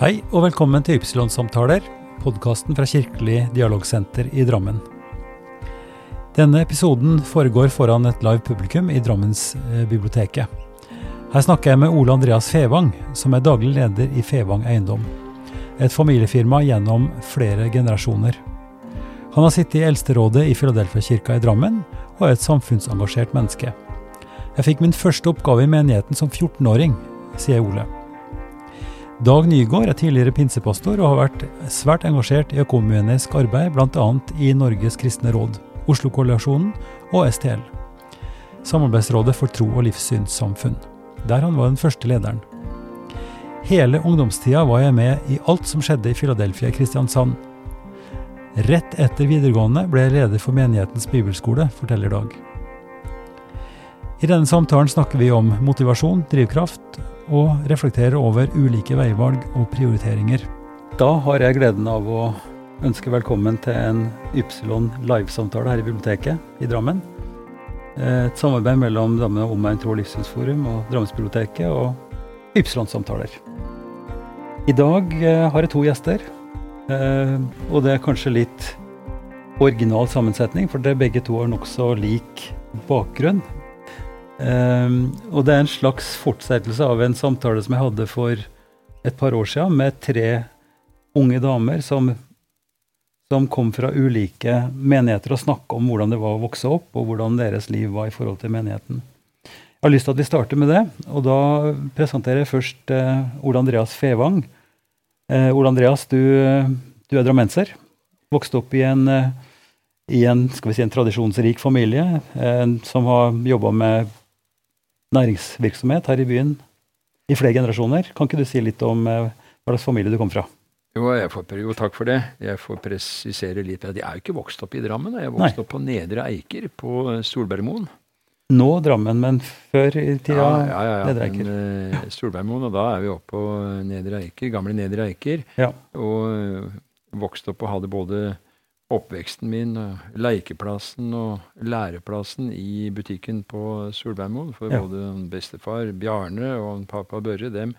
Hei og velkommen til Ypsilon-samtaler, podkasten fra Kirkelig dialogsenter i Drammen. Denne episoden foregår foran et live publikum i Drammensbiblioteket. Her snakker jeg med Ole Andreas Fevang, som er daglig leder i Fevang Eiendom. Et familiefirma gjennom flere generasjoner. Han har sittet i Eldsterådet i Filadelfia-kirka i Drammen, og er et samfunnsengasjert menneske. Jeg fikk min første oppgave i menigheten som 14-åring, sier Ole. Dag Nygaard er tidligere pinsepastor og har vært svært engasjert i økumenisk arbeid, bl.a. i Norges kristne råd, Oslo-koalisjonen og STL. Samarbeidsrådet for tro- og livssynssamfunn, der han var den første lederen. Hele ungdomstida var jeg med i alt som skjedde i Philadelphia Kristiansand. Rett etter videregående ble jeg leder for menighetens bibelskole, forteller Dag. I denne samtalen snakker vi om motivasjon, drivkraft og reflekterer over ulike veivalg og prioriteringer. Da har jeg gleden av å ønske velkommen til en Ypsilon livesamtale her i biblioteket i Drammen. Et samarbeid mellom Drammen og Omegn tro- og livssynsforum og Drammensbiblioteket og Ypsilon-samtaler. I dag eh, har jeg to gjester, eh, og det er kanskje litt original sammensetning, for det begge to har nokså lik bakgrunn. Um, og det er en slags fortsettelse av en samtale som jeg hadde for et par år siden med tre unge damer som, som kom fra ulike menigheter og snakka om hvordan det var å vokse opp, og hvordan deres liv var i forhold til menigheten. Jeg har lyst til at vi starter med det, og da presenterer jeg først uh, Ole Andreas Fevang. Uh, Ole Andreas, du, du, er drammenser. Vokste opp i en, uh, i en, skal vi si, en tradisjonsrik familie som har jobba med næringsvirksomhet her i byen i flere generasjoner. Kan ikke du si litt om eh, hva slags familie du kom fra? Jo, får, jo, takk for det. Jeg får presisere litt. Jeg er jo ikke vokst opp i Drammen. Jeg er vokst Nei. opp på Nedre Eiker på eh, Solbergmoen. Nå Drammen, men før i tida ja, ja, ja, ja. Nedre Eiker. Men, uh, Solbergmoen, og da er vi oppe på Nedre Eiker, gamle Nedre Eiker. Ja. Og vokst vokste opp og hadde både oppveksten min, lekeplassen og læreplassen i butikken på Solbergmoen. For ja. både bestefar Bjarne og pappa Børre dem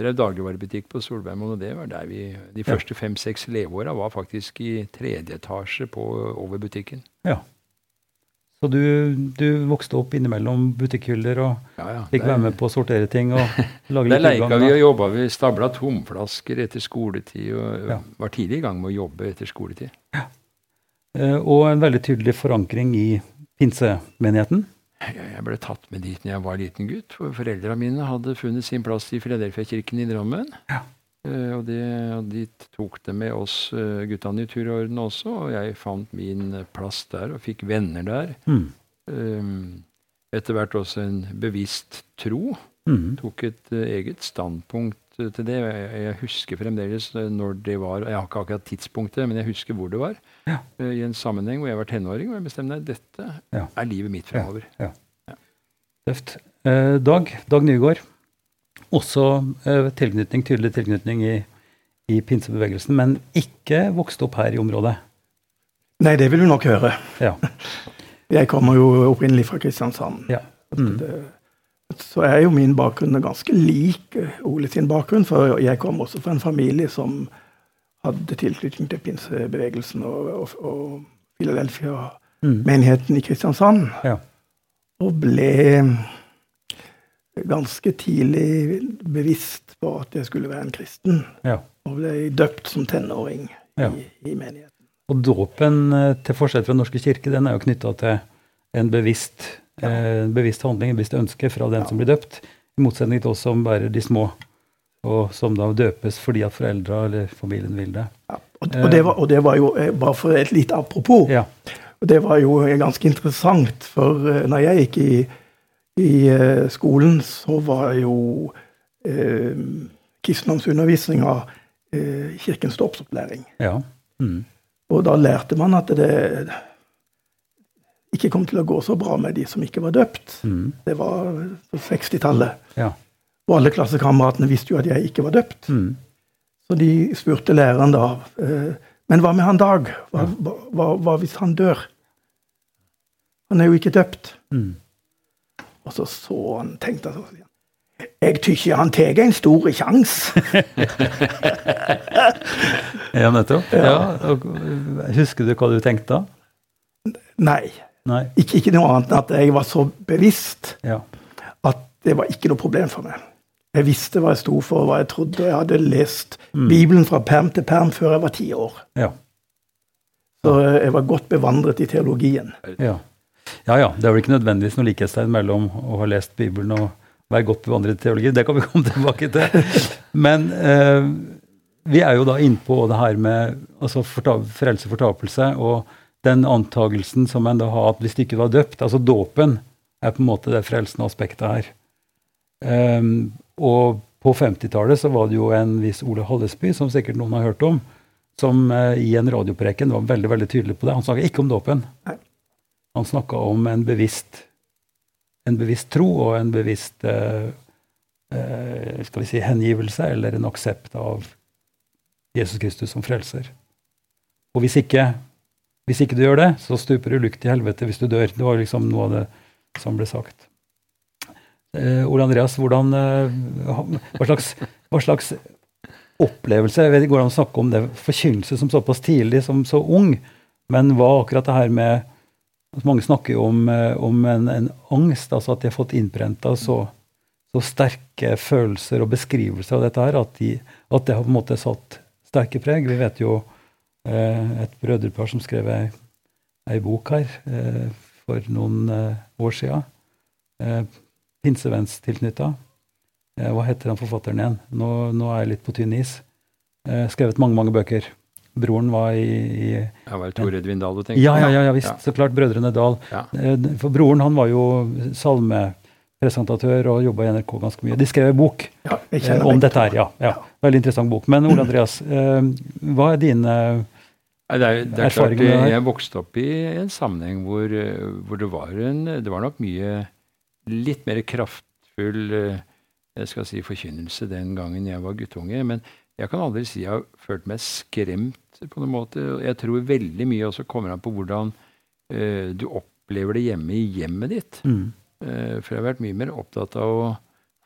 drev dagligvarebutikk på Solbergmoen. Og det var der vi De første fem-seks leveåra var faktisk i tredje etasje på, over butikken. Ja. Så du, du, vokste opp innimellom butikkhyller og ja, ja, fikk være med på å sortere ting? og lage litt Der leika vi og jobba. Vi stabla tomflasker etter skoletid og ja. var tidlig i gang med å jobbe etter skoletid. Ja. Eh, og en veldig tydelig forankring i pinsemenigheten. Jeg ble tatt med dit når jeg var liten gutt. for Foreldra mine hadde funnet sin plass i Filadelfia-kirken i Drammen. Ja. Uh, og, det, og dit tok det med oss uh, guttene i tur og orden også. Og jeg fant min plass der og fikk venner der. Mm. Um, etter hvert også en bevisst tro. Mm. Tok et uh, eget standpunkt til det. Jeg, jeg, husker fremdeles når det var. Jeg har ikke akkurat tidspunktet, men jeg husker hvor det var ja. uh, i en sammenheng hvor jeg var tenåring, og jeg bestemte meg dette ja. er livet mitt fremover. Ja. Tøft. Uh, Dag, Dag Nygaard, også uh, tilknytning, tydelig tilknytning i, i pinsebevegelsen, men ikke vokst opp her i området? Nei, det vil du nok høre. Jeg kommer jo opprinnelig fra Kristiansand. Mm. Så er jo min bakgrunn ganske lik Ole sin bakgrunn, for jeg kom også fra en familie som hadde tilknytning til pinsebevegelsen og, og, og Philadelphia-menigheten mm. i Kristiansand. Ja. Og ble ganske tidlig bevisst på at jeg skulle være en kristen. Ja. Og ble døpt som tenåring ja. i, i, menigheten. Og dåpen, eh, til forskjell fra Norske kirke, den er jo knytta til en bevisst, eh, bevisst, handling, bevisst ønske fra den som blir døpt. I motsetning til oss som bærer de små og som da døpes fordi at foreldra eller familien vil det. Ja, og, og, det var, og, det var, jo, eh, bare for et lite apropos, ja. og det var jo ganske interessant, for uh, når jeg gikk i, i skolen, så var jo eh, kristendomsundervisninga eh, kirkens dåpsopplæring. Ja. Mm. Og da lærte man at det ikke kom til å gå så bra med de som ikke var døpt. Mm. Det var 60-tallet. Ja. Og alle klassekameratene visste jo at jeg ikke var døpt. Mm. Så de spurte læreren da eh, Men hva med han Dag? Hva, hva, hva, hva, hvis han dør? Han er jo ikke døpt. Mm. Og så så han, tenkte han sånn Jeg tykker han tar en stor sjanse. ja, nettopp. Ja. Husker du hva du tenkte da? Nei. Ikke, ikke, noe annet enn at jeg var så bevisst ja. at det var ikke noe problem for meg. Jeg visste hva jeg sto for, hva jeg trodde. og Jeg hadde lest mm. Bibelen fra perm til perm før jeg var ti år. Ja. Så jeg var godt bevandret i teologien. Ja. ja ja, det er vel ikke nødvendigvis noe likhetstegn mellom å ha lest Bibelen og være godt bevandret i teologi. Det kan vi komme tilbake til. Men eh, vi er jo da innpå det her med altså frelse fortapelse og den antagelsen som en da har at hvis du ikke var døpt Altså dåpen er på en måte det frelsende aspektet her. Um, og på 50-tallet så var det jo en viss Ole Hallesby, som sikkert noen har hørt om, som uh, i en radiopreken var veldig veldig tydelig på det. Han snakka ikke om dåpen. Han snakka om en bevisst en bevisst tro og en bevisst uh, uh, skal vi si, hengivelse eller en aksept av Jesus Kristus som frelser. Og hvis ikke, hvis ikke du gjør det, så stuper du lukt i helvete hvis du dør. Det var liksom noe av det som ble sagt. Eh, Ole Andreas, hvordan, eh, hva, slags, hva slags opplevelse Jeg vet ikke hvordan å snakke om det forkynnelse som såpass tidlig, som så ung, men hva akkurat det her med Altså, mange snakker jo om, eh, om en, en, angst, altså at de har fått innprenta så, så, sterke følelser og beskrivelser av dette her, at, de, at, det har på en måte satt sterke preg. Vi vet jo et brødrepar som skrev ei, ei bok her eh, for noen eh, år sia. Eh, Pinsevennstilknytta. Eh, hva heter han forfatteren igjen? Nå, nå, er jeg litt på tynn is. Eh, skrevet mange, mange bøker. Broren var i, i Ja, var det Tore Edvin Dahl du tenkte ja, ja, ja, ja, visst. Ja. Så klart. Brødrene Dahl. Ja. Eh, for broren han var jo salmepresentatør og jobba i NRK ganske mye. De skrev en bok ja, eh, om dette her. Ja, ja. Veldig interessant bok. Men Ole Andreas, eh, hva er dine det er, det er klart, Jeg vokste opp i en sammenheng hvor, hvor, det var en Det var nok mye litt mer kraftfull jeg skal si, forkynnelse den gangen jeg var guttunge. Men jeg kan aldri si jeg har følt meg skremt på noen måte. Jeg tror veldig mye også kommer an på hvordan uh, du opplever det hjemme i hjemmet ditt. Mm. Uh, for jeg har vært mye mer opptatt av å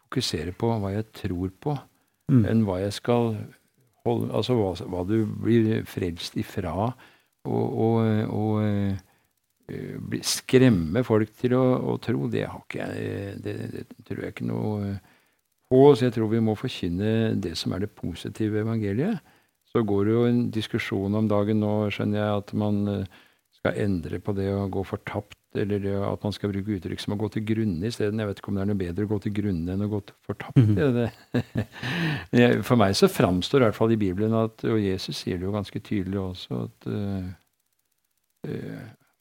fokusere på hva jeg tror på, mm. enn hva jeg skal holde Altså hva, hva du blir frelst ifra. Og, og, og skremme folk til å, å, tro, det jeg det, det, tror jeg ikke noe på. Så jeg tror vi må forkynne det som er det positive evangeliet. Så går det jo en diskusjon om dagen nå, skjønner jeg, at man eh, skal endre på det å gå fortapt, eller at man skal bruke uttrykk som å gå til grunne isteden. Jeg vet ikke om det er noe bedre å gå til grunne enn å gå fortapt. Mm -hmm. For meg så framstår i hvert fall i Bibelen at, og Jesus sier det jo ganske tydelig også, at, uh,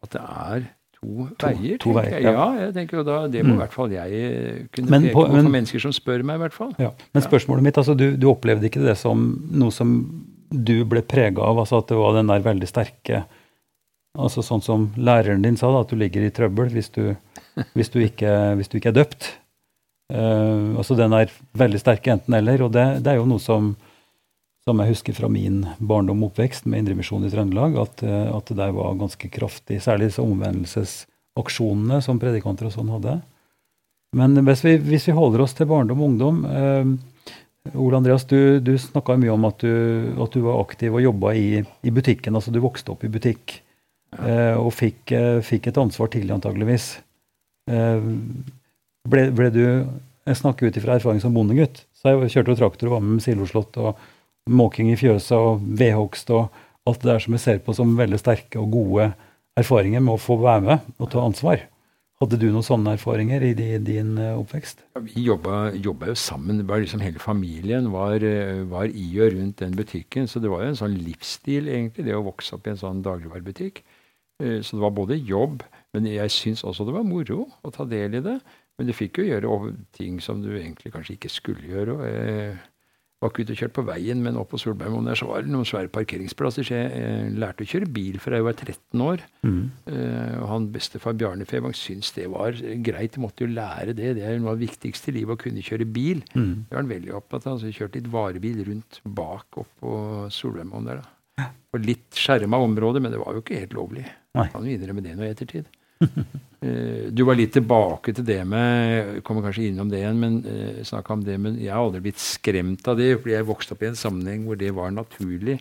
at det er to, to veier. To veier ja. ja. jeg tenker jo da, Det må mm. i hvert fall jeg kunne men, peke på, men, for mennesker som spør meg. i hvert fall. Ja. Men spørsmålet mitt, altså du, du opplevde ikke det som noe som du ble prega av? altså At det var den der veldig sterke altså Sånn som læreren din sa, da, at du ligger i trøbbel hvis du, hvis du, ikke, hvis du ikke, er døpt. Uh, altså Den er veldig sterke enten-eller. Og det, det, er jo noe som, som jeg husker fra min barndom og oppvekst med Indremisjon i Trøndelag, at, uh, at, det der var ganske kraftig. Særlig disse omvendelsesaksjonene som predikanter og sånn hadde. Men hvis vi, hvis vi holder oss til barndom og ungdom uh, Ole Andreas, du, du snakka mye om at du, at du, var aktiv og jobba i, i, butikken. altså Du vokste opp i butikk ja. eh, og fikk, eh, fikk, et ansvar tidlig, antageligvis. Eh, ble, ble, du Jeg snakker ut ifra erfaring som bondegutt. Så jeg kjørte jo traktor og var med med siloslått og måking i fjøset og vedhogst og alt det der som jeg ser på som veldig sterke og gode erfaringer med å få være med og ta ansvar. Hadde du noen sånne erfaringer i din oppvekst? Ja, vi jobba, jo sammen. Det var liksom Hele familien var, var, i og rundt den butikken. Så det var jo en sånn livsstil, egentlig, det å vokse opp i en sånn dagligvarebutikk. Uh, så det var både jobb, men jeg syns også det var moro å ta del i det. Men du fikk jo gjøre ting som du egentlig kanskje ikke skulle gjøre. Jeg var ikke ute og kjørte på veien, men oppe på Solbergmoen der så var det noen svære parkeringsplasser. Så jeg eh, lærte å kjøre bil fra jeg var 13 år. Mm. Og han bestefar Bjarne Fevang syntes det var greit. Jeg måtte jo lære det. Det er noe av det viktigste i livet, å kunne kjøre bil. Mm. Det var han veldig opptatt av. Så jeg kjørte litt varebil rundt bak opp på Solbergmoen der. da. På litt skjerma områder, men det var jo ikke helt lovlig. Nei. Kan jo innrømme det nå i ettertid. Eh, du var litt tilbake til det med Kommer kanskje innom det igjen, men uh, snakka om det. Men jeg har aldri blitt skremt av det, fordi jeg vokste opp i en sammenheng hvor det var naturlig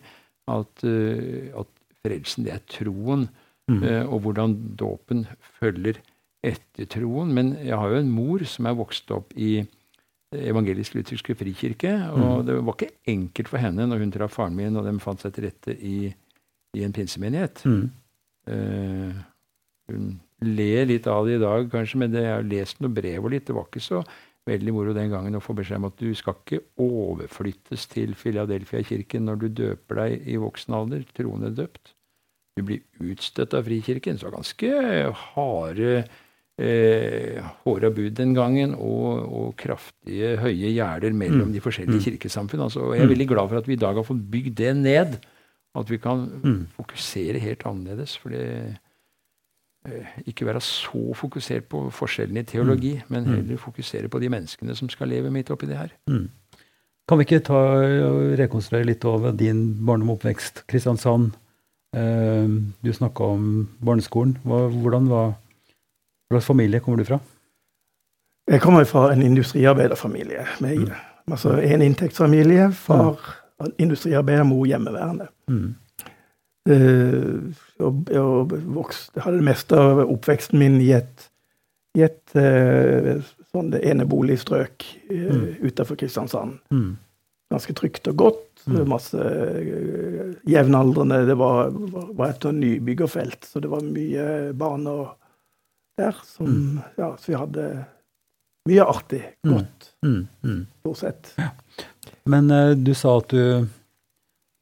at, uh, at frelsen, det er troen. Mm. Og hvordan dåpen følger etter troen. Men jeg har jo en mor som er vokst opp i evangelisk-lutherske frikirke. Og mm. det var ikke enkelt for henne når hun traff faren min, og de fant seg til rette i, i en pinsemenighet. Mm. hun ler litt av det i dag, kanskje, men det, jeg har lest noen brev og litt. Det var ikke så veldig moro den gangen å få beskjed om at du skal ikke overflyttes til Philadelphia-kirken når du døper deg i voksen alder, troende døpt. Du blir utstøtt av Frikirken. Så ganske harde eh, håra bud den gangen, og, og, kraftige, høye gjerder mellom mm. de forskjellige mm. kirkesamfunn. Altså, jeg er mm. veldig glad for at vi i dag har fått bygd det ned. At vi kan mm. fokusere helt annerledes. for det Eh, ikke være så fokusert på forskjellene i teologi, mm. men mm. heller fokusere på de menneskene som skal leve midt oppi det her. Mm. Kan vi ikke ta og rekonstruere litt over din barndom og oppvekst? Kristiansand. Eh, du snakka om barneskolen. Hvordan var, Hva slags familie kommer du fra? Jeg kommer fra en industriarbeiderfamilie. Med, mm. altså En inntektsfamilie. Far industriarbeider, mor hjemmeværende. Mm. Uh, og, og vokste, hadde det meste av oppveksten min i et, i et uh, sånn eneboligstrøk uh, mm. utenfor Kristiansand. Mm. Ganske trygt og godt. Mm. Masse uh, jevnaldrende. Det var, var, var et sånn nybyggerfelt, så det var mye baner der. Som, mm. ja, så vi hadde mye artig. Mm. Godt, mm. stort sett. Ja. Men du sa at du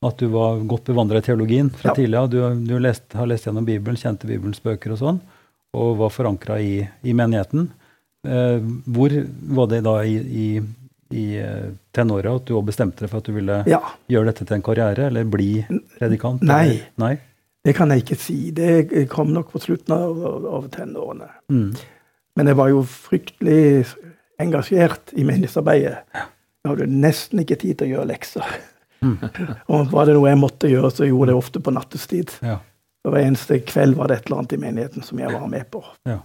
at du var godt bevandra i teologien fra ja. tidligere. Du, du lest, har lest gjennom Bibelen, kjente Bibelens bøker og sånn, og var forankra i, i, menigheten. Uh, hvor var det da i, i, i eh, tenåra at du òg bestemte deg for at du ville ja. gjøre dette til en karriere, eller bli predikant? Nei. Eller? Nei. Det kan jeg ikke si. Det kom nok på slutten av, av tenårene. Mm. Men jeg var jo fryktelig engasjert i menighetsarbeidet. Jeg hadde nesten ikke tid til å gjøre lekser. Mm. og var det noe jeg måtte gjøre, så gjorde jeg det ofte på nattestid. Ja. Og Hver eneste kveld var det et eller annet i menigheten som jeg var med på. Ja.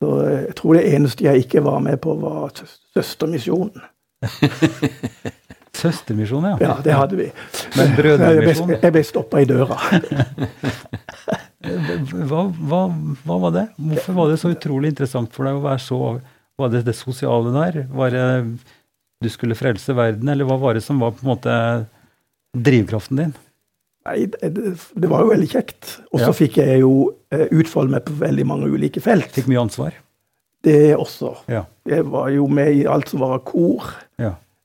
Så jeg tror det eneste jeg ikke var med på, var Søstermisjonen. Søstermisjonen, ja. Ja, det hadde vi. Men brødremisjon? Jeg ble, ble stoppa i døra. hva, hva, hva, var det? Hvorfor var det så utrolig interessant for deg å være så Var det det sosiale der? Var det du skulle frelse verden, eller hva var det som var på en måte drivkraften din? Nei, det, det var jo veldig kjekt. Og så ja. fikk jeg jo uh, utfolde meg på veldig mange ulike felt. Fikk mye ansvar? Det også. Ja. Jeg var jo med i alt som var kor.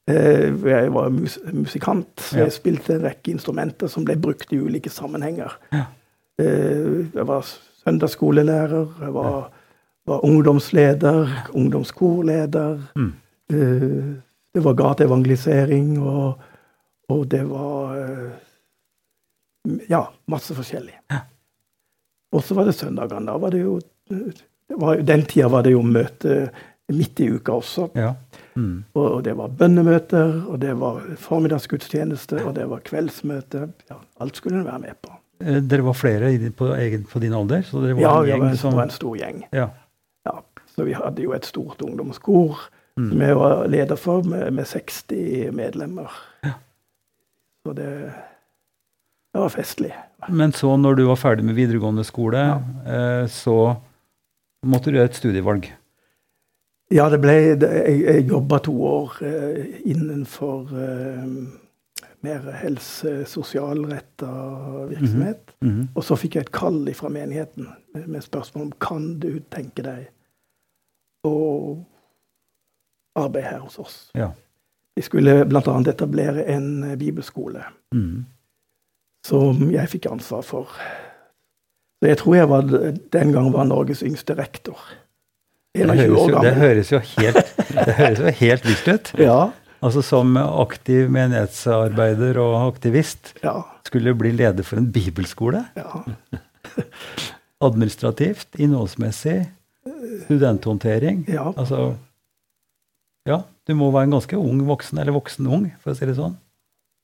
Uh, jeg var mus musikant, så jeg spilte en rekke instrumenter som ble brukt i ulike sammenhenger. Uh, jeg var søndagsskolelærer, jeg var, var ungdomsleder, ungdomskorleder. Mm. Det var gateevangelisering, og, og det var eh, Ja, masse forskjellig. Og så var det søndagene. Da var det jo det var, Den tida var det jo møte midt i uka også. Ja. Mm. Og, og, det var bønnemøter, og det var formiddagsgudstjeneste, og det var kveldsmøte. Ja, alt skulle hun være med på. Eh, dere var flere på, på, din alder? Så dere var ja, en gjeng det var, var en stor gjeng. Ja. ja. Så vi hadde jo et stort ungdomskor mm. som jeg var leder for, med, med 60 medlemmer. Ja. Så det, det, var festlig. Men så, når du var ferdig med videregående skole, ja. eh, så måtte du gjøre et studievalg? Ja, det ble Jeg, jeg jobba to år eh, innenfor eh, mer helse-sosialretta virksomhet. Mm -hmm. Og så fikk jeg et kall fra menigheten med, med spørsmål om kan du tenke deg å arbeide her hos oss. Ja. Vi skulle bl.a. etablere en eh, bibelskole mm. som jeg fikk ansvar for. Så jeg tror jeg var, den gang var Norges yngste rektor. 21 år gammel. Det høres jo helt, det høres jo helt vilt ut. Ja. Altså Som aktiv menighetsarbeider og aktivist ja. skulle bli leder for en bibelskole. Ja. Administrativt, innholdsmessig, studenthåndtering. Ja. Altså, ja, du må være en ganske ung voksen, eller voksen ung, for å si det sånn.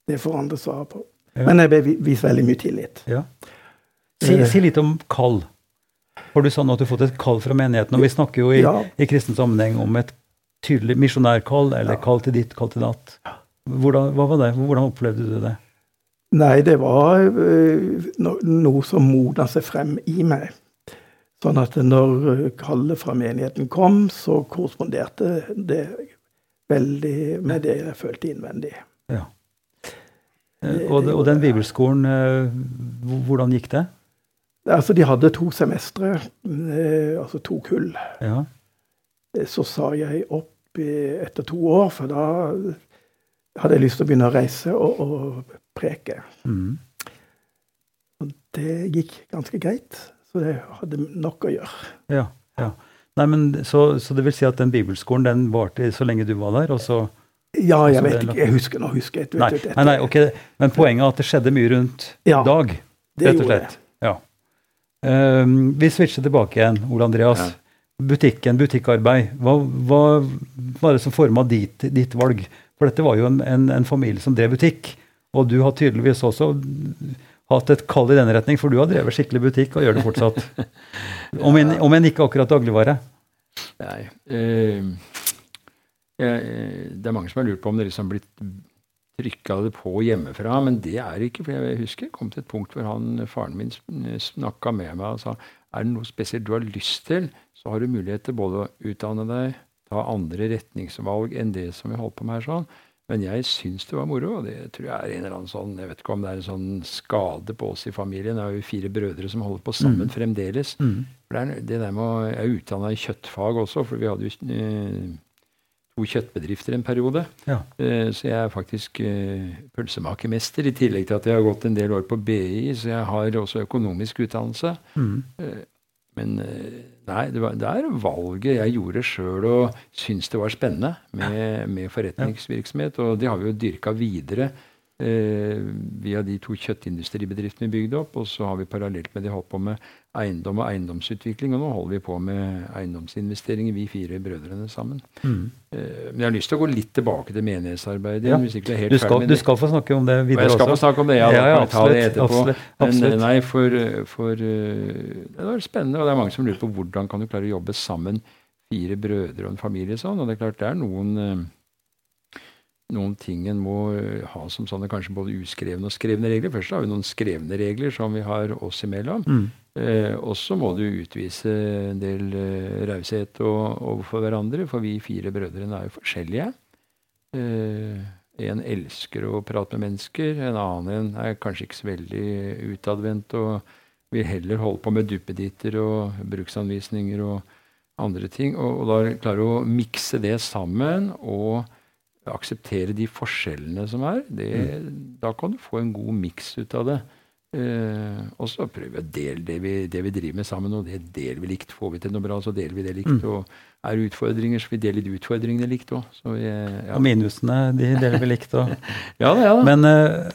Det får andre svare på. Ja. Men jeg vist veldig mye tillit. Ja. Si, si, litt om kall. Har du sånn at du har fått et kall fra menigheten? Og vi snakker jo i, ja. i kristen sammenheng om et tydelig misjonærkall, eller ja. kall til ditt, kall til datt. Hvordan, hva var det? Hvordan opplevde du det? Nei, det var uh, noe som modna seg frem i meg. Sånn at når kallet fra menigheten kom, så korresponderte det veldig med det jeg følte innvendig. Ja. Eh, og, og, den bibelskolen, hvordan gikk det? Altså, de hadde to semestre, altså to kull. Ja. Så sa jeg opp etter to år, for da hadde jeg lyst til å begynne å reise og, og preke. Mm. Og det gikk ganske greit, så det hadde nok å gjøre. Ja, ja. Nei, men så, så, det vil si at den bibelskolen den varte så lenge du var der, og så Ja, jeg vet ikke. Jeg husker nå. husker jeg. Nei, nei, nei, ok. Men poenget er at det skjedde mye rundt ja, Dag, rett og slett. Ja. Um, vi switcher tilbake igjen, Ole Andreas. Ja. Butikken, butikkarbeid. Hva, hva var det som forma ditt, ditt valg? For dette var jo en, en, en, familie som drev butikk. Og du har tydeligvis også hatt et kall i den retning, for du har drevet skikkelig butikk og gjør det fortsatt. Om enn om en ikke akkurat dagligvare. Nei. Eh, det er mange som har lurt på om det liksom blitt trykka det på hjemmefra, men det er ikke. For jeg husker jeg kom til et punkt hvor han, faren min snakka med meg og sa er det noe spesielt du har lyst til, så har du mulighet til både å utdanne deg, ta andre retningsvalg enn det som vi holdt på med her. sånn. Men jeg syns det var moro, og det tror jeg er en eller annen sånn Jeg vet ikke om det er en sånn skade på oss i familien. Det er jo fire brødre som holder på sammen mm. fremdeles. Mm. For det, er, det der med å, Jeg er utdanna i kjøttfag også, for vi hadde jo to kjøttbedrifter en periode. Ja. Eh, så jeg er faktisk eh, pølsemakermester, i tillegg til at jeg har gått en del år på BI, så jeg har også økonomisk utdannelse. Mm. Eh, men nei, det, var, det er valget jeg gjorde sjøl og syntes det var spennende med, med forretningsvirksomhet. Og det har vi jo dyrka videre via de to kjøttindustribedriftene vi bygde opp. Og så har vi parallelt med det holdt på med eiendom og eiendomsutvikling. Og nå holder vi på med eiendomsinvesteringer, vi fire brødrene sammen. Mm. Eh, men jeg har lyst til å gå litt tilbake til menighetsarbeidet. Ja. Hvis ikke det er helt du, skal, du skal få snakke om det videre også. Jeg skal få snakke om det, ja. ja, ja absolutt, det absolutt, absolutt. Men nei, for, for det var spennende, og det er mange som lurer på hvordan kan du klare å jobbe sammen, fire brødre og en familie sånn. Og det er klart det er noen noen ting en må ha som sånne kanskje både uskrevne og skrevne regler. Først har vi noen skrevne regler som vi har oss imellom. Mm. Eh, og så må du utvise en del eh, raushet overfor hverandre, for vi fire brødrene er jo forskjellige. Eh, en elsker å prate med mennesker, en annen er kanskje ikke så veldig utadvendt og vil heller holde på med duppeditter og bruksanvisninger og andre ting. Og, og da klare å mikse det sammen og akseptere de forskjellene som er, det, mm. da kan du få en god miks ut av det. Eh, og så prøver vi å dele det vi, det vi, driver med sammen, og det deler vi likt. Får vi til noe bra, så deler vi det likt. Mm. Og er det utfordringer, så vi deler de utfordringene likt òg. Ja. Og minusene, de deler vi likt òg. ja, ja, men, eh,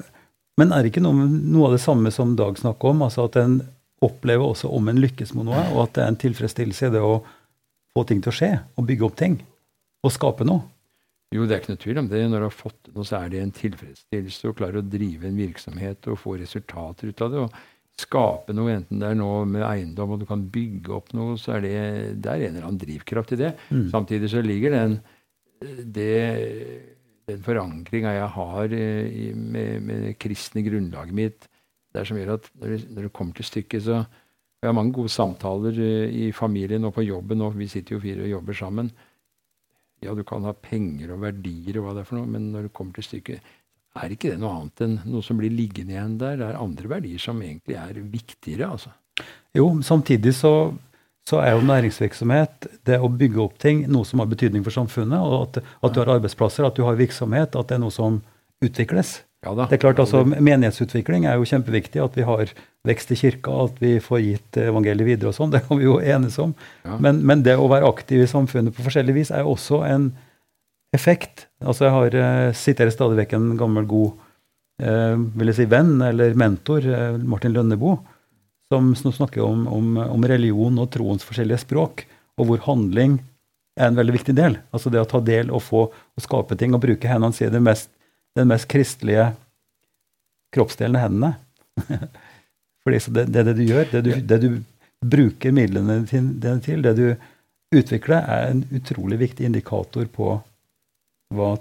men, er det ikke noe, noe, av det samme som Dag snakker om? altså At en opplever også om en lykkes med noe, og at det er en tilfredsstillelse i det å få ting til å skje, og bygge opp ting, og skape noe? Jo, det er ikke noe tvil om det. Når du har fått noe, så er det en tilfredsstillelse å klare å drive en virksomhet og få resultater ut av det. og Skape noe, enten det er noe med eiendom og du kan bygge opp noe, så er det, det er en eller annen drivkraft i det. Mm. Samtidig så ligger den, det, den forankringa jeg har i, med, med, kristne grunnlaget mitt, det er som gjør at når det, når det kommer til stykket, så Vi har mange gode samtaler i familien og på jobben, og vi sitter jo fire og jobber sammen. Ja, du kan ha penger og verdier og hva det er for noe, men når det kommer til stykket, er ikke det noe annet enn noe som blir liggende igjen der. Det er andre verdier som egentlig er viktigere, altså. Jo, samtidig så, så er jo næringsvirksomhet, det å bygge opp ting, noe som har betydning for samfunnet. Og at, at du har arbeidsplasser, at du har virksomhet, at det er noe som utvikles. Ja, det er klart altså, Menighetsutvikling er jo kjempeviktig. At vi har vekst i kirka, at vi får gitt evangeliet videre og sånn. Det kan vi jo enes om. Ja. Men, men, det å være aktiv i samfunnet på forskjellig vis er jo også en effekt. Altså Jeg har uh, siterer stadig vekk en gammel, god eh, vil jeg si venn eller mentor, eh, Martin Lønneboe, som snakker om, om, om, religion og troens forskjellige språk, og hvor handling er en veldig viktig del. Altså det å ta del og få og skape ting og bruke hendene sine mest den mest kristelige kroppsdelen hendene. Fordi det, det, det du gjør. Det du, det du bruker midlene dine til, det du utvikler, er en utrolig viktig indikator på hva,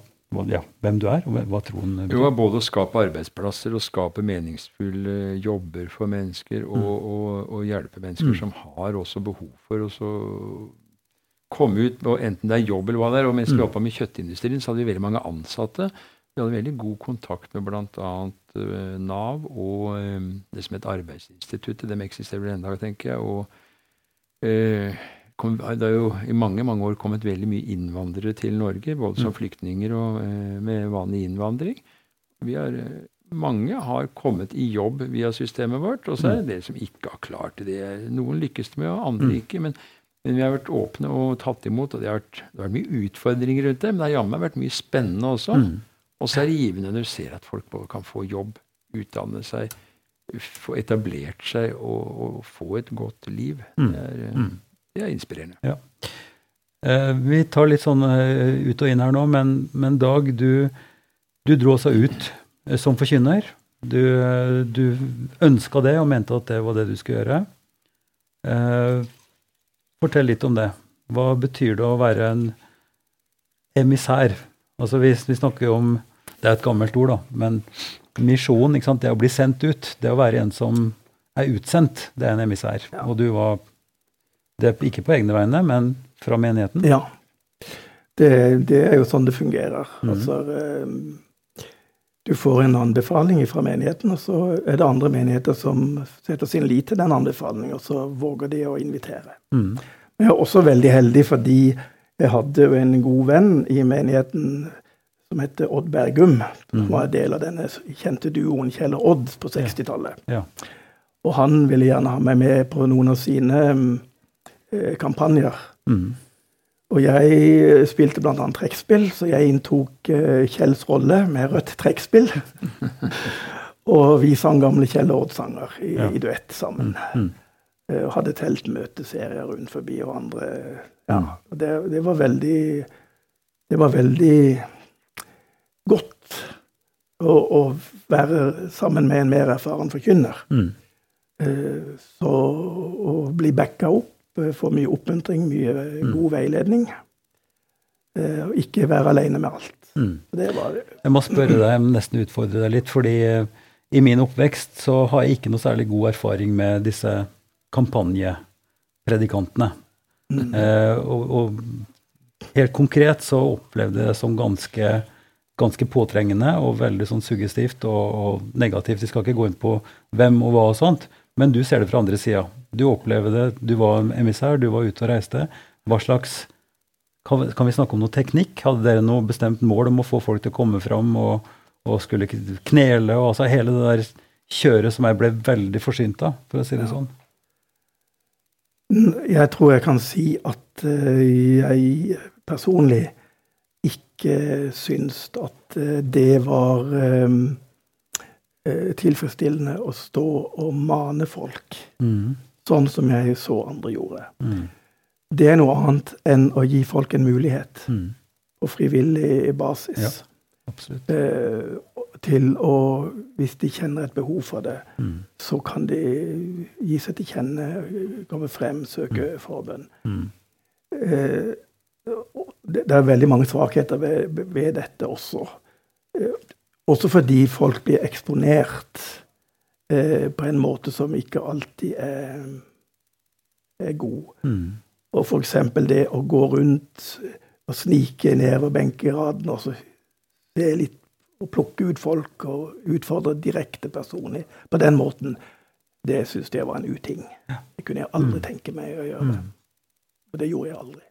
ja, hvem du er, og hva troen betyr. Jo, både å skape arbeidsplasser og skape meningsfulle jobber for mennesker, og, mm. og, og hjelpe mennesker mm. som har også behov for å komme ut, og enten det er jobb eller hva det er. og Mens vi mm. holdt på med kjøttindustrien, så hadde vi veldig mange ansatte. Vi hadde veldig god kontakt med bl.a. Eh, Nav og um, det som het Arbeidsinstituttet. De eksisterer vel ennå, tenker jeg. og kom, det har jo i mange mange år kommet veldig mye innvandrere til Norge, både som mm. flyktninger og med vanlig innvandring. Vi har, mange har kommet i jobb via systemet vårt, og så er det mm. dere som ikke har klart det. Noen lykkes det med, og andre mm. ikke. men men vi har vært åpne og tatt imot, og det har vært, det har vært mye utfordringer rundt det. Men det har jammen vært mye spennende også. Mm. Og så er det givende når du ser at folk både kan få jobb, utdanne seg, få etablert seg og, og få et godt liv. Mm. Det, er, mm. det, er, inspirerende. Ja. Eh, vi tar litt sånn eh, ut og inn her nå, men, men Dag, du, du dro også ut eh, som forkynner. Du, du ønska det og mente at det var det du skulle gjøre. Eh, Fortell litt om det. Hva betyr det å være en emissær? Altså vi, vi snakker jo om Det er et gammelt ord, da. Men misjon, ikke sant? det å bli sendt ut, det å være en som er utsendt, det er en emissær. Ja. Og du var det ikke på egne vegne, men fra menigheten? Ja. Det, det er jo sånn det fungerer. Mm. Altså, eh, du får en anbefaling fra menigheten, og så er det andre menigheter som setter sin lit til den anbefalingen, og så våger de å invitere. Mm. Jeg er også veldig heldig fordi jeg hadde jo en god venn i menigheten som heter Odd Bergum. Som mm. var en del av denne kjente duoen Kjell og Odd på 60-tallet. Ja. Ja. Og han ville gjerne ha meg med på noen av sine eh, kampanjer. Mm. Og jeg spilte bl.a. trekkspill, så jeg inntok eh, Kjells rolle med rødt trekkspill. og vi sang gamle Kjell og Odd-sanger i, ja. i, duett sammen. Mm. Eh, hadde teltmøteserier rundt forbi og andre Ja. og Det, det, var veldig Det var veldig godt å, å være sammen med en mer erfaren forkynner. Mm. Eh, så å bli backa opp, eh, få mye oppmuntring, mye mm. god veiledning. Og ikke være alene med alt. Mm. Det var Jeg må spørre deg, nesten utfordre deg litt, fordi i min oppvekst så har jeg ikke noe særlig god erfaring med disse kampanjepredikantene. Mm. Eh, og, og, helt konkret så opplevde jeg det som ganske, ganske påtrengende og veldig sånn suggestivt og, og, negativt. Vi skal ikke gå inn på hvem og hva og sånt, men du ser det fra andre sida. Du opplevde det, du var emissær, du var ute og reiste. Hva slags kan vi, kan vi snakke om noe teknikk? Hadde dere noe bestemt mål om å få folk til å komme fram og, og skulle knele? og altså Hele det der kjøret som jeg ble veldig forsynt av, for å si det ja. sånn. Jeg tror jeg kan si at eh, jeg personlig ikke syns at eh, det var eh, tilfredsstillende å stå og mane folk, mm. sånn som jeg så andre gjorde. Mm. Det er noe annet enn å gi folk en mulighet mm. på frivillig basis. Ja, absolutt til å Hvis de kjenner et behov for det, mm. så kan de gi seg til kjenne, komme frem, søke mm. forbønn. Mm. Eh, det, det, er veldig mange svakheter ved, ved dette også. Eh, også fordi folk blir eksponert eh, på en måte som ikke alltid er, er god. Mm. Og f.eks. det å gå rundt og snike nedover benkeraden og så se litt å plukke ut folk og utfordre direkte personlig på den måten, det syns jeg var en uting. Det kunne jeg aldri mm. tenke meg å gjøre. Mm. Og det gjorde jeg aldri.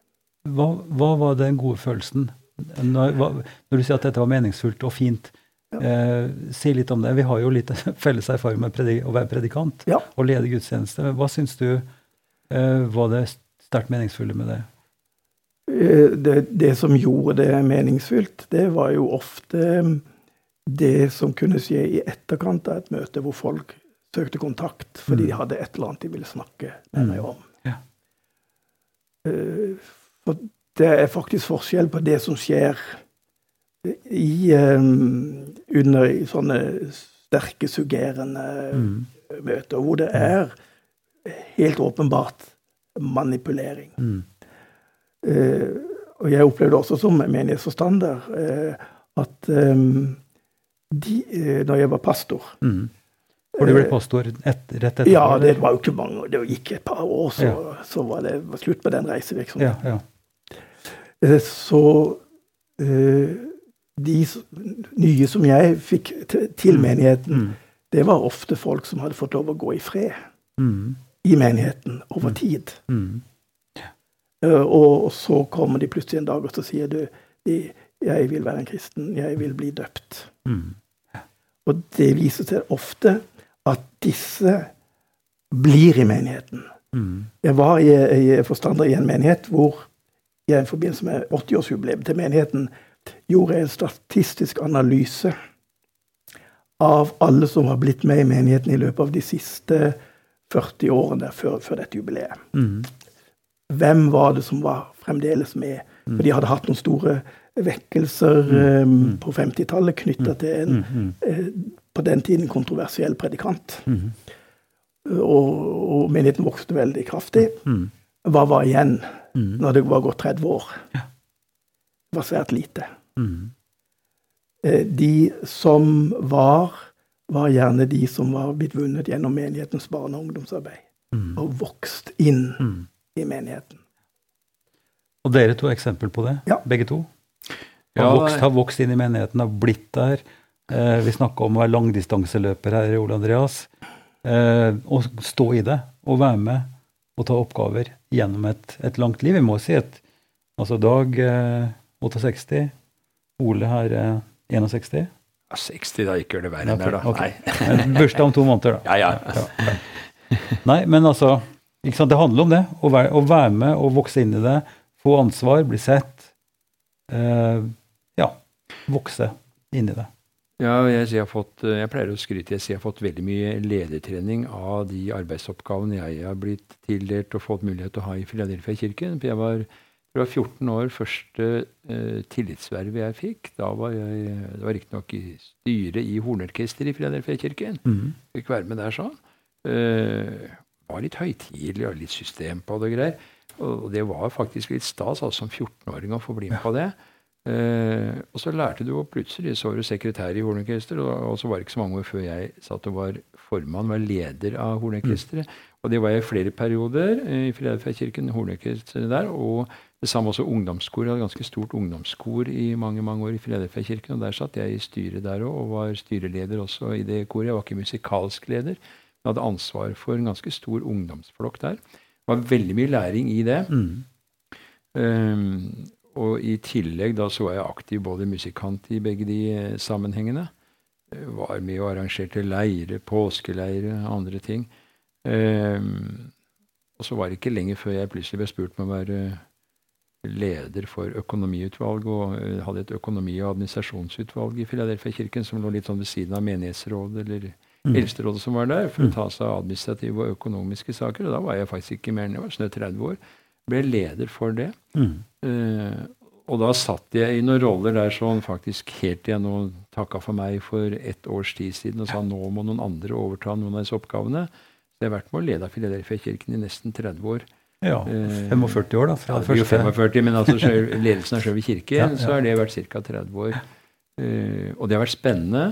Hva, hva var den gode følelsen? Når, hva, når, du sier at dette var meningsfullt og fint, ja. eh, si litt om det. Vi har jo litt felles erfaring med å være predikant ja. og lede gudstjeneste. Hva syns du eh, var det sterkt meningsfulle med det? Eh, det, det, som gjorde det meningsfylt, det var jo ofte det som kunne skje i etterkant av et møte hvor folk søkte kontakt fordi mm. de hadde et eller annet de ville snakke med meg mm. om. Ja. Uh, for det er faktisk forskjell på det som skjer i, um, under i sånne sterke, suggerende mm. møter, hvor det er helt åpenbart manipulering. Mm. Uh, og jeg opplevde også som menighetsforstander uh, at um, de, uh, når jeg var pastor mm. For du ble pastor et, rett etterpå? Ja, det var jo ikke mange. Det gikk et par år, så, ja. så var det var slutt på den reisevirksomheten. Ja, ja. Så de nye som jeg fikk til menigheten, mm. det var ofte folk som hadde fått lov å gå i fred mm. i menigheten over mm. tid. Mm. Uh, og, så kommer de plutselig en dag og så sier du de, 'Jeg vil være en kristen. Jeg vil bli døpt'. Mm. Og det viser seg ofte at disse blir i menigheten. Jeg var i, i forstander i en menighet hvor jeg i forbindelse med 80-årsjubileet til menigheten gjorde en statistisk analyse av alle som har blitt med i menigheten i løpet av de siste 40 årene før, før dette jubileet. Mm. Hvem var det som var fremdeles med? Mm. For de hadde hatt noen store vekkelser mm. um, på 50-tallet knytta mm. til en uh, på den tiden kontroversiell predikant. Mm. Og, og, menigheten vokste veldig kraftig. Hva var igjen når det var gått 30 år? Ja var svært lite. Mm. Eh, de som var, var gjerne de som var blitt vunnet gjennom menighetens barne- og ungdomsarbeid. Mm. Og vokst inn mm. i menigheten. Og dere to er eksempel på det, ja. begge to? Har, ja, vokst, har vokst inn i menigheten, har blitt der. Eh, vi snakka om å være langdistanseløper her, Ole Andreas. Eh, og stå i det, og være med og ta oppgaver gjennom et, et langt liv. Vi må si at altså Dag eh, 68. Ole her eh, 61. Ja, 60, da. Ikke gjør det verre enn det der, da. Okay. Bursdag om to måneder, da. Ja, ja. ja. Nei, men altså Det handler om det. Å være, å være, med og vokse inn i det. Få ansvar, bli sett. Eh. Vokse inn i det. Ja, jeg, jeg, fått, jeg, pleier å skryte jeg sier jeg har fått veldig mye ledertrening av de arbeidsoppgavene jeg har blitt tildelt og fått mulighet til å ha i Filadelfia-kirken. Jeg var jeg var 14 år første eh, tillitsvervet jeg fikk. Da var jeg det var riktignok i styret i hornorkesteret i Filadelfia-kirken. Mm. Fikk være med der sånn. Eh, var litt høytidelig og litt system på det og greier. Og det var faktisk litt stas altså, som 14-åring å få bli med på det. Eh, og så lærte du, og plutselig så var du sekretær i hornorkesteret, og, og så var det ikke så mange år før jeg satt og var formann, var leder av hornorkesteret. Mm. Og det var jeg i flere perioder i Filadelfia-kirken, hornorkesteret der. og det samme også ungdomskor. Jeg hadde ganske stort ungdomskor i mange mange år i Filadelfia-kirken. og Der satt jeg i styret der òg, og var styreleder også i det koret. Jeg var ikke musikalsk leder, men hadde ansvar for en ganske stor ungdomsflokk der. Det var veldig mye læring i det. Mm. Um, og i tillegg da så var jeg aktiv både musikant i begge de eh, sammenhengene. Var med og arrangerte leire, påskeleire, andre ting. Um, og så var det ikke lenge før jeg plutselig ble spurt om å være leder for økonomiutvalget og eh, hadde et økonomi- og administrasjonsutvalg i Filadelfia-kirken som lå litt sånn ved siden av menighetsrådet eller mm. eldsterådet som var der, for å mm. ta seg av administrative og økonomiske saker. Og da var jeg faktisk ikke mer enn jeg var snø 30 år. Ble leder for det. Mm. Uh, og da satt jeg i noen roller der sånn faktisk helt til jeg nå takka for meg for ett års tid siden og sa nå må noen andre overta noen av disse oppgavene. Så jeg har vært med å lede Filadelfia-kirken i nesten 30 år. Ja, 45 eh, år, da. Fra ja, det første. 45, men altså ledelsen av Sjøvi kirke, ja, ja. så har det vært ca. 30 år. Uh, og det har vært spennende.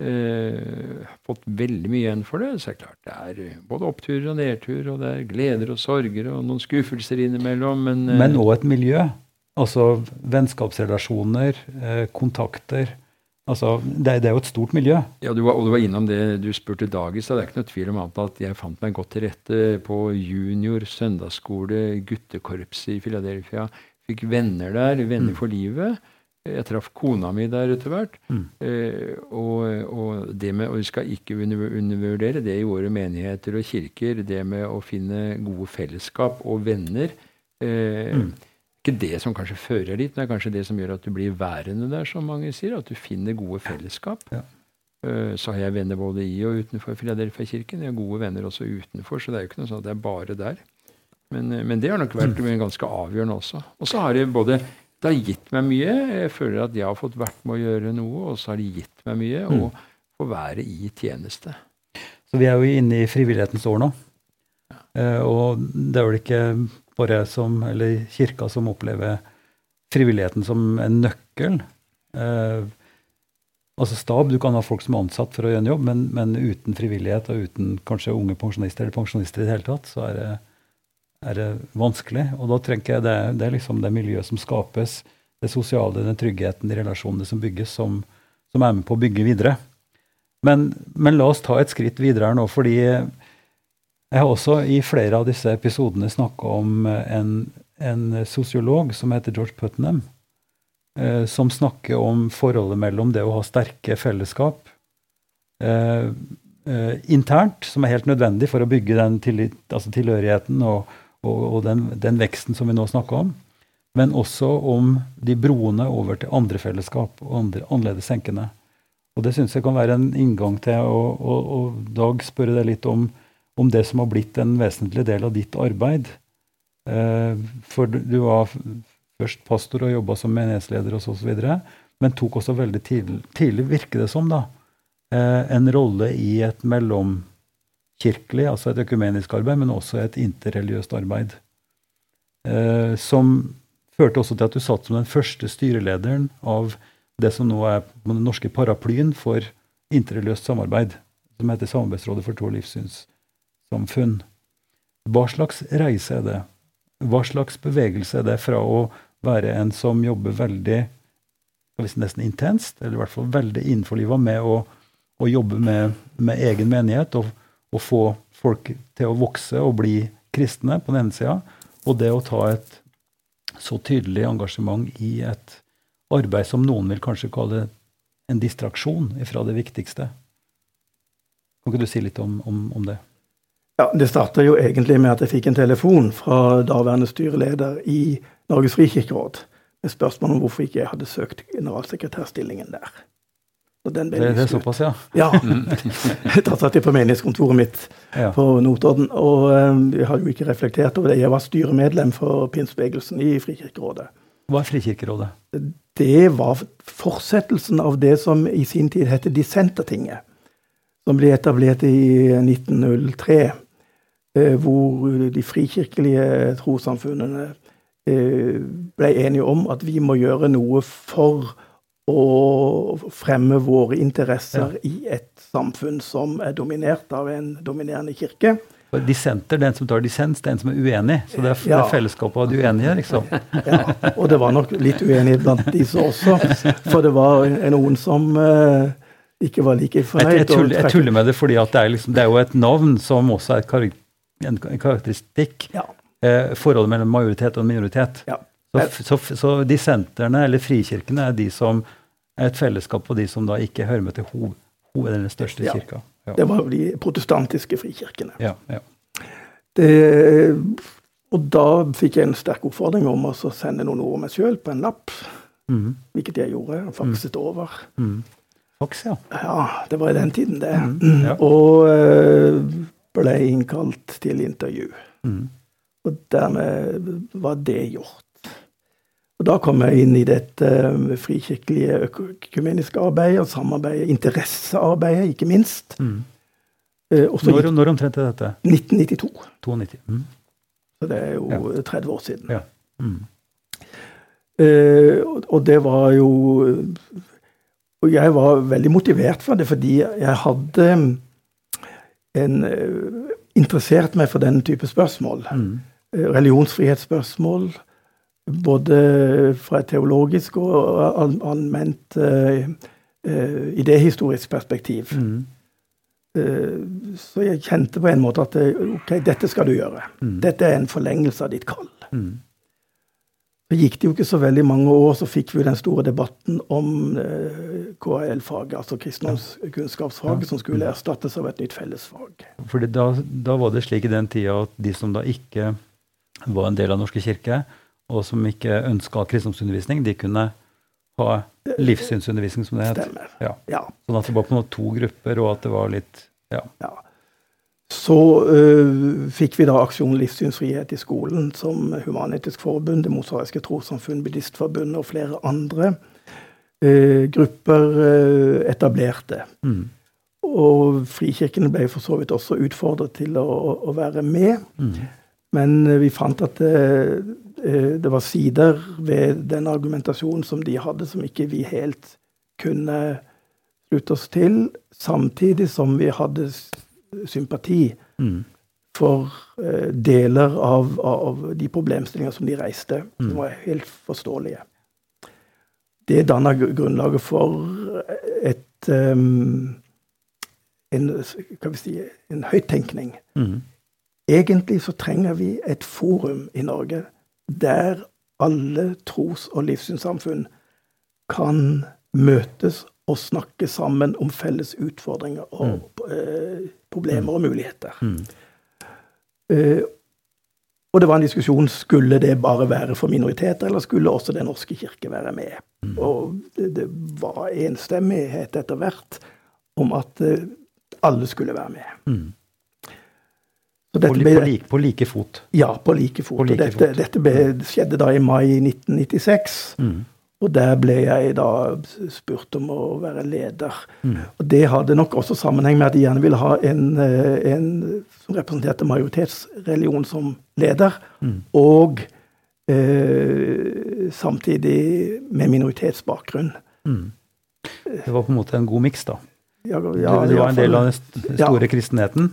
Uh, fått veldig mye igjen for det. Så er det klart det er både oppturer og nedturer, og det er gleder og sorger og noen skuffelser innimellom. Men uh, men også et miljø. Altså vennskapsrelasjoner, kontakter. Altså, det, det, er jo et stort miljø. Ja, du var, og du var innom det du spurte Dagis. Det er ikke noe tvil om at jeg fant meg godt til rette på junior søndagsskole, guttekorpset i Philadelphia. Fikk venner der, venner mm. for livet. Jeg traff kona mi der etter hvert. Mm. Eh, og, og, det med, og vi skal ikke undervurdere det i våre menigheter og kirker, det med å finne gode fellesskap og venner. Eh, mm ikke det som kanskje fører dit, men det er kanskje det som gjør at du blir værende der, som mange sier. At du finner gode fellesskap. Ja. Uh, så har jeg venner både i og utenfor Filadelfia-kirken. Jeg har gode venner også utenfor, så det er jo ikke noe sånn at det er bare der. Men, uh, men det har nok vært mm. ganske avgjørende også. Og så har jeg både det har gitt meg mye. Jeg føler at jeg har fått vært med å gjøre noe, og så har det gitt meg mye å mm. få være i tjeneste. Så vi er jo inne i frivillighetens år nå. Eh, og det er vel ikke bare som, eller kirka som opplever frivilligheten som en nøkkel. Eh, altså stab, Du kan ha folk som er ansatt for å gjøre en jobb, men, men uten frivillighet og uten kanskje unge pensjonister eller pensjonister i det hele tatt, så er det, er det vanskelig. Og da trenger jeg det, det er liksom det miljøet som skapes, det sosiale, den tryggheten, de relasjonene som bygges, som, som er med på å bygge videre. Men, men, la oss ta et skritt videre her nå, fordi jeg har også i flere av disse episodene snakka om en, en, sosiolog som heter George Putnam, eh, som snakker om forholdet mellom det å ha sterke fellesskap eh, eh, internt, som er helt nødvendig for å bygge den tillit, altså tilhørigheten og, og, og den, den, veksten som vi nå snakker om, men også om de broene over til andre fellesskap og andre annerledes tenkende. Og det syns jeg kan være en inngang til å, å, å Dag spørre deg litt om, om, det som har blitt en vesentlig del av ditt arbeid. Eh, for du var først pastor og jobba som menighetsleder og så videre, men tok også veldig tidlig, tidlig virker det som, da, eh, en rolle i et mellomkirkelig, altså et økumenisk arbeid, men også et interreligiøst arbeid. Eh, som førte også til at du satt som den første styrelederen av det som nå er den norske paraplyen for interreligiøst samarbeid, som heter Samarbeidsrådet for tro- og livssynssamfunn. Hva slags reise er det? Hva slags bevegelse er det fra å være en som jobber veldig nesten intenst, eller i hvert fall veldig innenfor livet, med å, å jobbe med, med, egen menighet og, og, få folk til å vokse og bli kristne på den ene sida, og det å ta et så tydelig engasjement i et arbeid som noen vil kanskje kalle en distraksjon fra det viktigste. Kan ikke du si litt om, om, om det? Ja, Det starta jo egentlig med at jeg fikk en telefon fra daværende styreleder i Norges frikirkeråd med spørsmål om hvorfor ikke jeg hadde søkt generalsekretærstillingen der. Det, det er såpass, ja? Ja. da satt jeg på menighetskontoret mitt ja. på Notodden. Og um, jeg har jo ikke reflektert over det. Jeg var styremedlem for pinsebevegelsen i Frikirkerådet. Hva er Frikirkerådet? Det var fortsettelsen av det som i sin tid het Dissentertinget. Som ble etablert i 1903. Eh, hvor de frikirkelige trossamfunnene eh, ble enige om at vi må gjøre noe for å fremme våre interesser ja. i et samfunn som er dominert av en dominerende kirke. Dissenter, den som tar dissens, den som er uenig. Så det er, ja. det er fellesskapet av de uenige, liksom. Ja, og det var nok litt uenighet blant disse også. For det var noen som uh, ikke var like fornøyd. Jeg, jeg, tuller, jeg, tuller, med det fordi det er, liksom, det, er jo et navn som også er karakter, en karakteristikk. Ja. Eh, forholdet mellom majoritet og minoritet. Ja. Så, så, så dissenterne, eller frikirkene, er de som er et fellesskap på de som da ikke hører med til hov, hov den største kirka. Ja. Det var de protestantiske frikirkene. Ja, ja. Det, og da fikk jeg en sterk oppfordring om å sende noen ord om meg sjøl på en lapp. Mm. Hvilket jeg gjorde. Fakset mm. over. Mm. Faks, ja. Ja, det var i den tiden, det. Mm. Ja. Og uh, ble innkalt til intervju. Mm. Og dermed var det gjort. Og Da kom jeg inn i dette eh, frikirkelige økumeniske arbeidet, samarbeidet, interessearbeidet, ikke minst. Mm. Eh, når, når omtrent er dette? 1992. 92. Mm. Så det er jo ja. 30 år siden. Ja. Mm. Eh, og det var jo Og jeg var veldig motivert for det, fordi jeg hadde en, uh, interessert meg for denne type spørsmål. Mm. Religionsfrihetsspørsmål både fra et teologisk og allment uh, uh, idéhistorisk perspektiv. Mm. Uh, så jeg kjente på en måte at ok, dette skal du gjøre. Mm. Dette er en forlengelse av ditt kall. Mm. Så gikk det jo ikke så veldig mange år, så fikk vi den store debatten om KRL-faget, altså kristendomskunnskapsfaget, ja. som skulle mm. erstattes av et nytt fellesfag. Fordi da, da var det slik i den tida at de som da ikke var en del av Norske kirke, og som ikke ønska kristendomsundervisning, de kunne ha livssynsundervisning, som det het. Ja. ja. Sånn at det var på noe to grupper, og at det var litt Ja. ja. Så øh, fikk vi da Aksjon livssynsfrihet i skolen, som Human-Etisk Forbund, Det mosaiske trossamfunn, Buddhistforbundet og flere andre øh, grupper øh, etablerte. Mm. og frikirkene ble for så vidt også utfordret til å, å være med. Mm. Men vi fant at det, det, var sider ved den argumentasjonen som de hadde, som ikke vi helt kunne slutte oss til, samtidig som vi hadde sympati mm. for deler av, av de problemstillinger som de reiste, som mm. var helt forståelige det danna grunnlaget for et um, en, si, en høyttenkning. Mm. Egentlig så trenger vi et forum i Norge der alle tros- og livssynssamfunn kan møtes og snakke sammen om felles utfordringer og mm. eh, problemer og muligheter. Mm. Eh, og det var en diskusjon skulle det bare være for minoriteter, eller skulle også Den norske kirke være med. Mm. Og det, det, var enstemmighet etter hvert om at eh, alle skulle være med. Mm. På, ble, på, like, på, like, fot? Ja, på like fot. På like dette, fot. dette ble, skjedde da i mai 1996. Mm. Og der ble jeg da spurt om å være leder. Mm. Og det hadde nok også sammenheng med at de gjerne ville ha en, eh, en som representerte majoritetsreligion som leder, mm. og eh, samtidig med minoritetsbakgrunn. Mm. Det var på en måte en god miks, da. Ja, ja, du, du var en del av den store ja. kristenheten,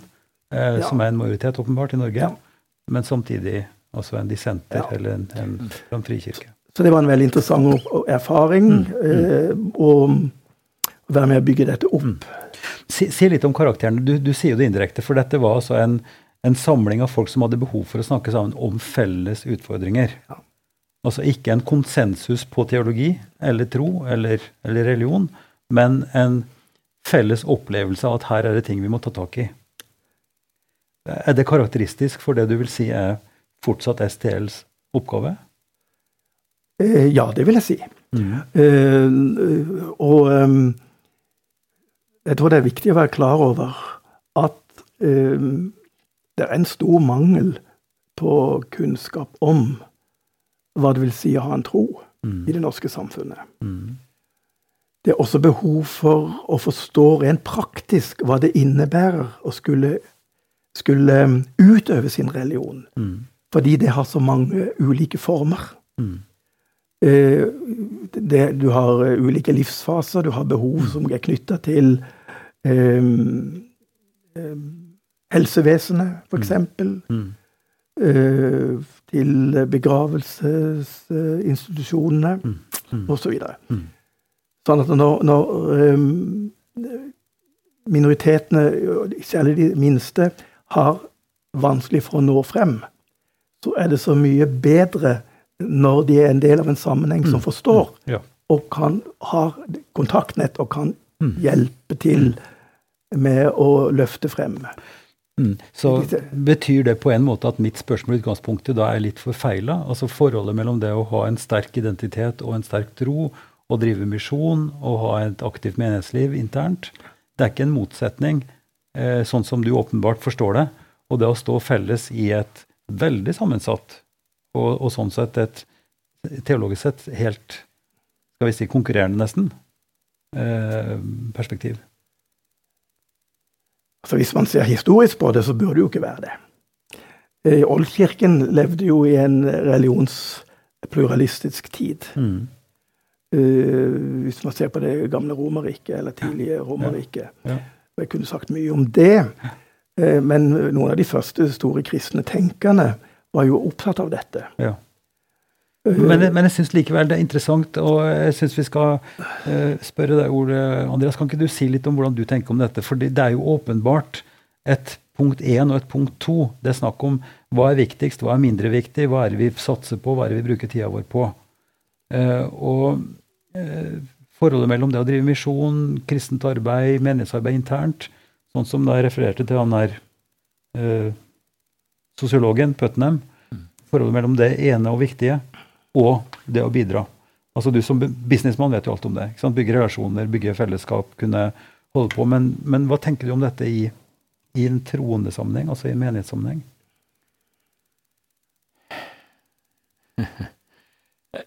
eh, som er en majoritet åpenbart i Norge, men samtidig også en dissenter eller en, en, en frikirke. Så det var en veldig interessant erfaring. Mm. Mm. Å være med å bygge dette opp. Mm. Si, si, litt om karakterene. Du, du, sier jo det indirekte, for dette var altså en, en, samling av folk som hadde behov for å snakke sammen om felles utfordringer. Ja. Altså ikke en konsensus på teologi eller tro eller, eller, religion, men en felles opplevelse av at her er det ting vi må ta tak i. Er det karakteristisk for det du vil si er fortsatt STLs oppgave? Eh, ja, det vil jeg si. Mm. Uh, og um, jeg tror det er viktig å være klar over at um, det er en stor mangel på kunnskap om hva det vil si å ha en tro mm. i det norske samfunnet. Mm. Det er også behov for å forstå rent praktisk hva det innebærer å skulle, skulle utøve sin religion. Mm. Fordi det har så mange ulike former. Mm. Eh, det, du har eh, ulike livsfaser, du har behov som er knytta til um, um, helsevesenet, f.eks. Mm. Mm. Uh, til begravelsesinstitusjonene mm. mm. osv. Så mm. Sånn at når, når um, minoritetene, særlig de minste, har vanskelig for å nå frem, så er det så mye bedre når de er en del av en sammenheng som mm. forstår, mm. ja. og kan ha kontaktnett og kan mm. hjelpe til med å løfte frem. Mm. Så betyr det på en måte at mitt spørsmål i utgangspunktet da er litt forfeila? Altså forholdet mellom det å ha en sterk identitet og en sterk tro, og drive misjon og ha et aktivt menighetsliv internt, det er ikke en motsetning, sånn som du åpenbart forstår det. Og det å stå felles i et veldig sammensatt og, og, sånn sett et teologisk sett helt skal vi si, konkurrerende, nesten, eh, perspektiv. Altså Hvis man ser historisk på det, så burde det jo ikke være det. Eh, Oldkirken levde jo i en religionspluralistisk tid. Mm. Uh, hvis man ser på det gamle Romerriket, eller tidlige Romerriket. Ja. Ja. Jeg kunne sagt mye om det. Uh, men noen av de første store kristne tenkerne var jo opptatt av dette. Ja. Men, men, jeg syns likevel det er interessant, og jeg syns vi skal uh, spørre deg, Ole Andreas, kan ikke du si litt om hvordan du tenker om dette? For det er jo åpenbart et punkt én og et punkt to. Det er snakk om hva er viktigst, hva er mindre viktig, hva er det vi satser på, hva er det vi bruker tida vår på? Uh, og uh, forholdet mellom det å drive misjon, kristent arbeid, menighetsarbeid internt, sånn som da jeg refererte til han der sosiologen Putnam, forholdet mellom det ene og viktige og det å bidra. Altså Du som businessmann vet jo alt om det. ikke sant? Bygge relasjoner, bygge fellesskap, kunne holde på. Men, men hva tenker du om dette i, i en troende sammenheng, altså i en menighetssammenheng?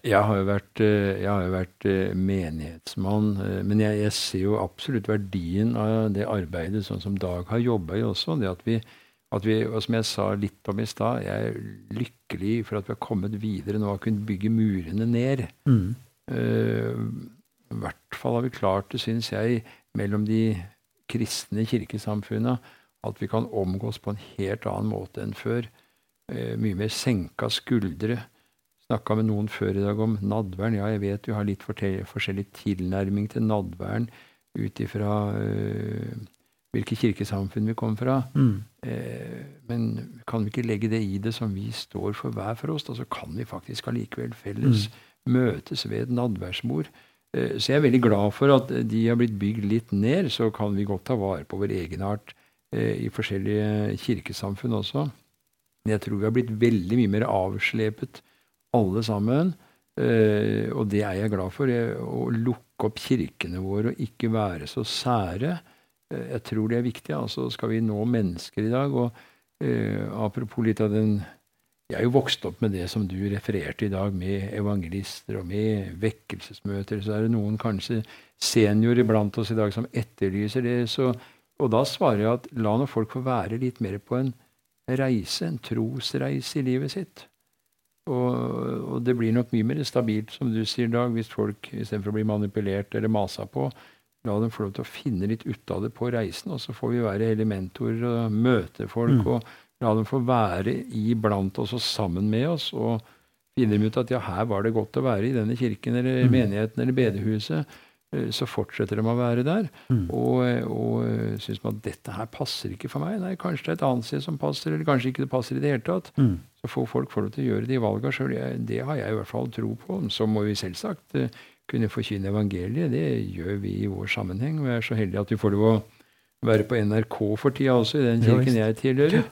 Jeg har jo vært, eh, har jo vært menighetsmann, men jeg, jeg, ser jo absolutt verdien av det arbeidet, sånn som Dag har jobba i også. det at vi, at vi, og Som jeg sa litt om i stad, jeg er lykkelig for at vi har kommet videre nå og kunnet bygge murene ned. Mm. I hvert fall har vi klart det, syns jeg, mellom de kristne kirkesamfunna, at vi kan omgås på en helt annen måte enn før. Uh, mye mer senka skuldre. Snakka med noen før i dag om nadvern. Ja, jeg vet du har litt forskjellig tilnærming til nadvern ut ifra uh, hvilke kirkesamfunn vi kommer fra. Mm. Eh, men kan vi ikke legge det i det som vi står for hver for oss? Da så kan vi faktisk allikevel felles mm. møtes ved et nadværsbord. Eh, så jeg er veldig glad for at de har blitt bygd litt ned. Så kan vi godt ta vare på vår egenart eh, i forskjellige kirkesamfunn også. Men jeg tror vi har blitt veldig mye mer avslepet alle sammen. Eh, og det er jeg glad for. Å lukke opp kirkene våre og ikke være så sære. Jeg tror det er viktig. altså Skal vi nå mennesker i dag? og Apropos litt av den jeg er jo vokst opp med det som du refererte i dag, med evangelister og med vekkelsesmøter. Så er det noen kanskje seniorer blant oss i dag som etterlyser det. Så, og da svarer jeg at la nå folk få være litt mer på en reise, en trosreise i livet sitt. Og, og, det blir nok mye mer stabilt, som du sier, Dag, hvis folk istedenfor å bli manipulert eller masa på, la dem få lov til å finne litt ut av det på reisen. Og så får vi være elementorer og møte folk. Mm. og La dem få være iblant oss og sammen med oss. og finner de ut at ja, her var det godt å være i denne kirken eller mm. menigheten eller bedehuset, eh, så fortsetter de å være der. Mm. Og, og eh, syns man at dette her passer ikke for meg. Nei, kanskje det er et annet sted som passer, eller kanskje ikke det passer i det hele tatt. Mm. Så får folk få lov til å gjøre de valga sjøl. Det har jeg i hvert fall tro på. Så må vi selvsagt eh, kunne forkynne evangeliet. Det gjør vi i vår sammenheng. Og jeg er så heldig at vi får lov å være på NRK for tida også, i den kirken jeg tilhører.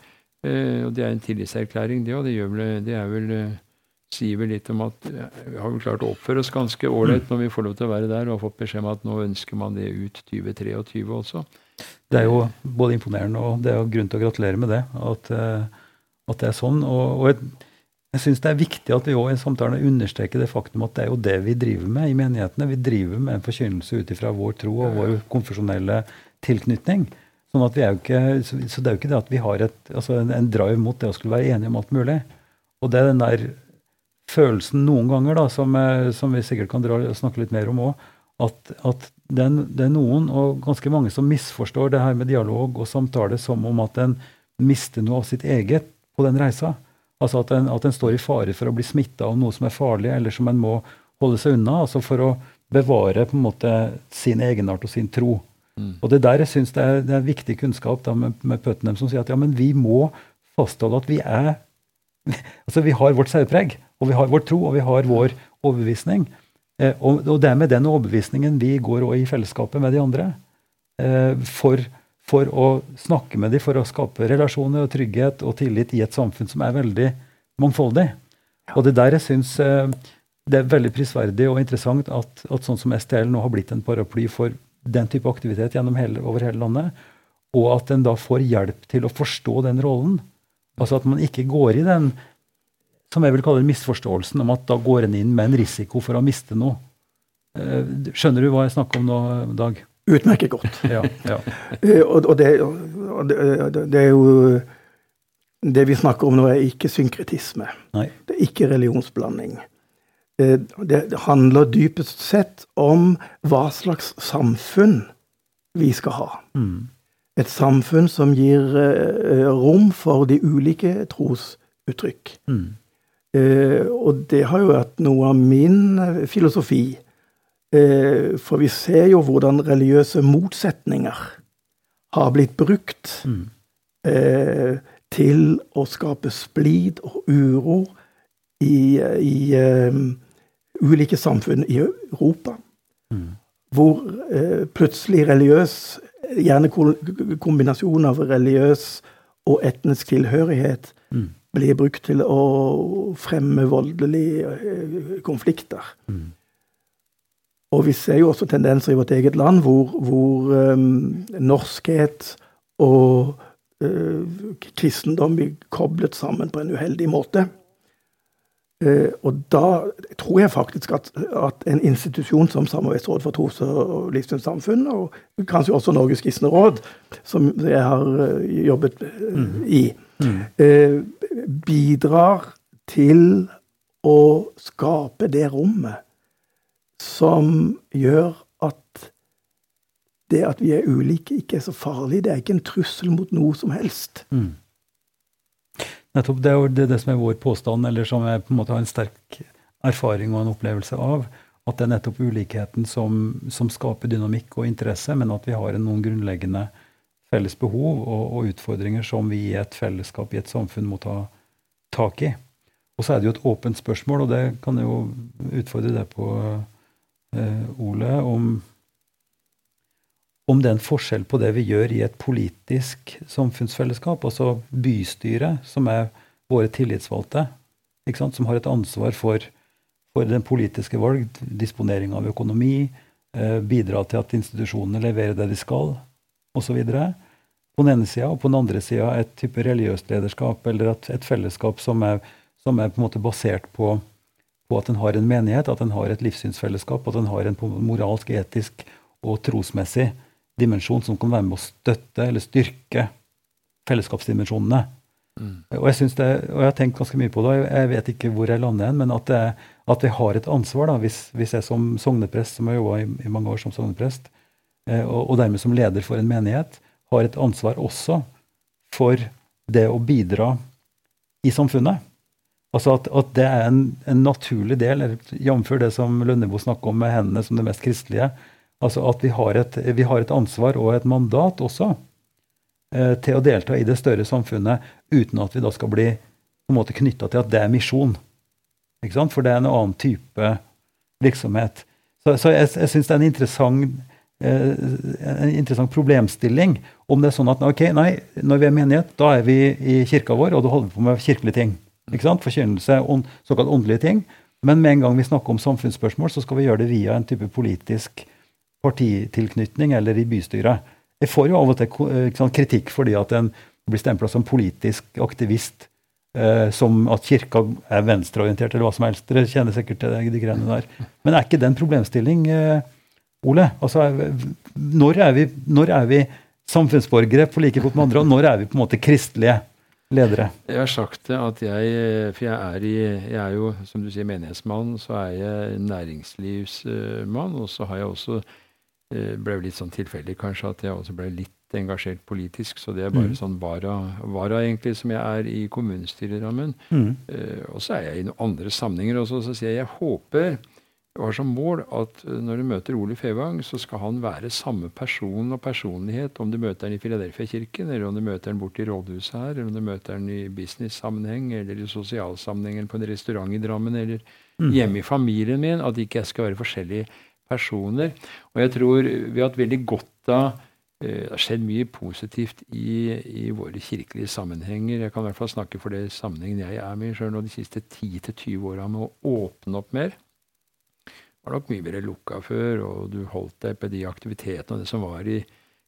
Eh, og det er en tillitserklæring, det. Og det, vel, det er vel eh, sier vel litt om at eh, vi har vel klart å oppføre oss ganske ålreit når vi får lov til å være der, og har fått beskjed om at nå ønsker man det ut 2023 også. Det er jo både imponerende og det er jo grunn til å gratulere med det, at, at det er sånn. Og, og jeg, jeg syns det er viktig at vi også i samtalen understreker det faktum at det er jo det vi driver med i menighetene. Vi driver med en forkynnelse ut ifra vår tro og vår konfesjonelle tilknytning. Sånn at vi er jo ikke, så det er jo ikke det at vi har et, altså en, en, drive mot det å skulle være enige om alt mulig. Og det er den der følelsen noen ganger, da, som, eh, som vi sikkert kan dra, snakke litt mer om òg, at, at det, er, det, er, noen, og ganske mange, som misforstår det her med dialog og samtale som om at en mister noe av sitt eget på den reisa. Altså at en, at en står i fare for å bli smitta av noe som er farlig, eller som en må holde seg unna. altså For å bevare på en måte sin egenart og sin tro. Mm. Og det der jeg synes det er, det er viktig kunnskap da, med, med Putnam, som sier at ja, men vi må fastholde at vi er altså Vi har vårt særpreg, og vi har vår tro, og vi har vår overbevisning. Eh, og, og, det er med den overbevisningen vi går i fellesskapet med de andre. Eh, for, for, å snakke med dem, for å skape relasjoner og trygghet og tillit i et samfunn som er veldig mangfoldig. Og det der jeg syns eh, det er veldig prisverdig og interessant at, at sånn som STL nå har blitt en paraply for den type aktivitet hele, over hele landet. Og at en da får hjelp til å forstå den rollen. Altså at man ikke går i den som jeg vil kalle misforståelsen om at da går en inn med en risiko for å miste noe. Eh, skjønner du hva jeg snakker om nå, Dag? Utmerket godt. ja, ja. Eh, og, og, det, og det, det, er jo Det vi snakker om nå, er ikke synkretisme. Nei. Det er ikke religionsblanding. Det, det handler dypest sett om hva slags samfunn vi skal ha. Mm. Et samfunn som gir eh, rom for de ulike trosuttrykk. Mm. Eh, og det har jo vært noe av min filosofi. For vi ser jo hvordan religiøse motsetninger har blitt brukt mm. til å skape splid og uro i, i ulike samfunn i Europa. Mm. Hvor eh, plutselig religiøs, gjerne kombinasjon av religiøs og etnisk tilhørighet, mm. blir brukt til å fremme voldelige eh, konflikter. Mm. Og vi ser jo også tendenser i vårt eget land hvor, hvor um, norskhet og uh, kristendom blir koblet sammen på en uheldig måte. Uh, og da tror jeg faktisk at, at en institusjon som Samarbeidsråd for tros- og livssynssamfunn, og kanskje også Norges kristne råd, som jeg har uh, jobbet mm. i, mm. bidrar til å skape det rommet som gjør at det at vi er ulike, ikke er så farlig. Det er ikke en trussel mot noe som helst. Mm. Nettopp. Det er jo det, det, som er vår påstand, eller som jeg på en måte har en sterk erfaring og en opplevelse av. At det er nettopp ulikheten som, som skaper dynamikk og interesse, men at vi har noen grunnleggende felles behov og, og, utfordringer som vi i et fellesskap, i et samfunn, må ta tak i. Og så er det jo et åpent spørsmål, og det kan jeg jo utfordre deg på, Ole, om om det er en forskjell på det vi gjør i et politisk samfunnsfellesskap, altså bystyret, som er våre tillitsvalgte, som har et ansvar for, for den politiske valg, disponering av økonomi, eh, bidra til at institusjonene leverer det de skal, osv. På den ene sida, og på den andre sida et type religiøst lederskap, eller et, et fellesskap som er, som er, på en måte basert på, på at en har en menighet, at en har et livssynsfellesskap, at en har en moralsk, etisk og trosmessig dimensjon som kan være med å støtte eller styrke fellesskapsdimensjonene. Mm. Og, jeg det, og jeg har tenkt ganske mye på det, jeg vet ikke hvor jeg lander hen, men at, det, at vi har et ansvar, da, hvis, hvis jeg som sogneprest, som har jobba i, i, mange år som sogneprest, eh, og, og, dermed som leder for en menighet, har et ansvar også for det å bidra i samfunnet. Altså at, at det er en, en naturlig del, jf. det som Lønnebo snakker om med hendene som det mest kristelige, Altså at vi har, et, vi har et, ansvar og et mandat også eh, til å delta i det større samfunnet uten at vi da skal bli på en måte knytta til at det er misjon. Ikke sant? For det er en annen type virksomhet. Så, så jeg, jeg syns det er en interessant, eh, en interessant problemstilling om det er sånn at ok, nei, når vi er menighet, da er vi i kirka vår, og da holder vi på med kirkelige ting. Ikke sant? Forkynnelse, on, såkalt åndelige ting. Men med en gang vi snakker om samfunnsspørsmål, så skal vi gjøre det via en type politisk partitilknytning eller i bystyret. Jeg får jo av og til sant, kritikk fordi at en blir stempla som politisk aktivist. Eh, som at kirka er venstreorientert eller hva som helst. Dere kjenner sikkert til de greiene der. Men er ikke det en problemstilling, eh, Ole? Altså, når, er vi, når er vi samfunnsborgere på like fot med andre, og når er vi på en måte kristelige ledere? Jeg har sagt det at jeg For jeg er, i, jeg er jo, som du sier, menighetsmann. Så er jeg næringslivsmann. Og så har jeg også ble litt sånn tilfeldig kanskje at jeg også ble litt engasjert politisk. Så det er bare mm. sånn vara, vara, egentlig som jeg er i kommunestyrerammen. Mm. Uh, og så er jeg i noen andre sammenhenger også. Så sier jeg jeg håper har som mål at uh, når du møter Ole Fevang, så skal han være samme person og personlighet om du møter han i Filadelfia-kirken, eller om du møter han borte i rådhuset her, eller om du møter han i business-sammenheng, eller i sosial sammenheng, eller på en restaurant i Drammen, eller mm. hjemme i familien min. At ikke jeg skal være forskjellige personer. Og jeg tror vi har hatt veldig godt av eh, det har skjedd mye positivt i, i, våre kirkelige sammenhenger. Jeg kan i hvert fall snakke for det sammenhengen jeg er med sjøl nå de siste 10-20 åra med å åpne opp mer. Var nok mye mer lukka før, og du holdt deg på de aktivitetene og det som var i,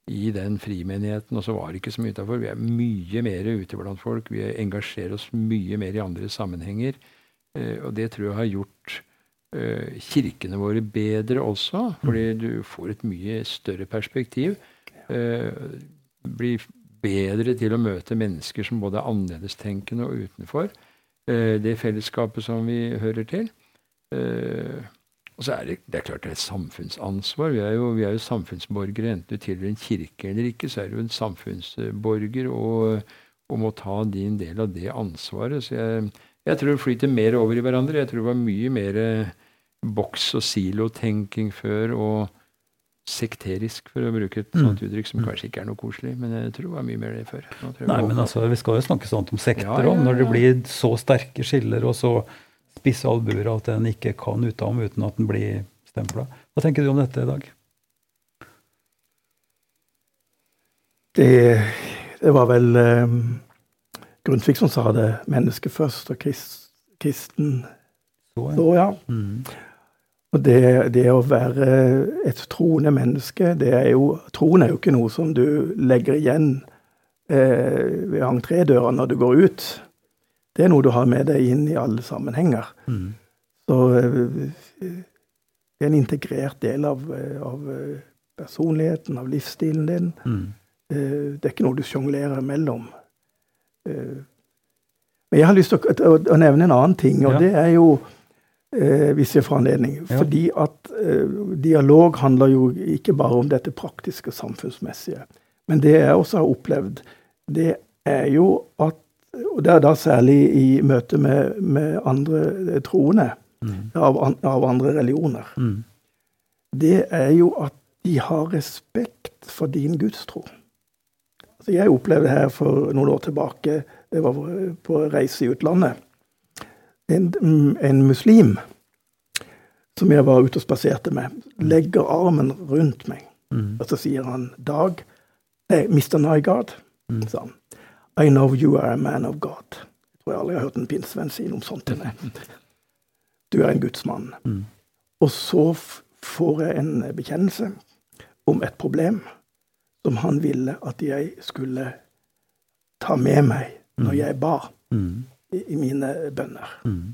i den frimenigheten, og så var det ikke så mye utafor. Vi er mye mer ute blant folk. Vi engasjerer oss mye mer i andre sammenhenger. Eh, og det tror jeg har gjort Eh, kirkene våre bedre også, fordi mm. du får et mye større perspektiv. Eh, blir bedre til å møte mennesker som både er annerledestenkende og utenfor eh, det fellesskapet som vi hører til. Og så er det, det er klart det er et samfunnsansvar. Vi er, jo, vi er jo samfunnsborgere. Enten du tilhører en kirke eller ikke, så er du en samfunnsborger og, og må ta din del av det ansvaret. Så jeg, jeg tror det flyter mer over i hverandre. Jeg tror det var mye mer boks- og silotenking før, og sekterisk, for å bruke et mm. sånt uttrykk som mm. kanskje ikke er noe koselig. Men jeg tror det var mye mer det før. Nei, men altså, Vi skal jo snakke sånt om sekter òg, ja, ja, ja. når det blir så sterke skiller og så spisse albuer at en ikke kan utenom uten at en blir stempla. Hva tenker du om dette i dag? Det, det var vel um, Grundtvig som sa det. Menneske først og krist, kristen så, ja. Så, ja. Mm. Og det, det, å være et troende menneske, det er jo Troen er jo ikke noe som du legger igjen eh, ved entrédøra når du går ut. Det er noe du har med deg inn i alle sammenhenger. Mm. Så det er en integrert del av, av personligheten, av livsstilen din. Mm. Det er ikke noe du sjonglerer mellom. Men jeg har lyst til å, å, nevne en annen ting, og ja. det er jo eh, hvis jeg får anledning. Ja. Fordi at eh, dialog handler jo ikke bare om dette praktiske samfunnsmessige. Men det jeg også har opplevd, det er jo at Og det er da særlig i møte med, med andre troende mm. av, av, andre religioner. Mm. Det er jo at de har respekt for din gudstro. Altså jeg opplevde her for noen år tilbake det var på reise i utlandet. En, en muslim som jeg var ute og spaserte med, legger armen rundt meg. Mm. Og så sier han Dag Nei, Mr. Nygaard, mm. sa han. I know you are a man of God. Jeg tror jeg aldri har hørt en pinnsvenn si noe sånt til meg. Du er en gudsmann. Mm. Og så får jeg en bekjennelse om et problem som han ville at jeg skulle ta med meg når mm. jeg ba mm. i, i, mine bønner. Mm.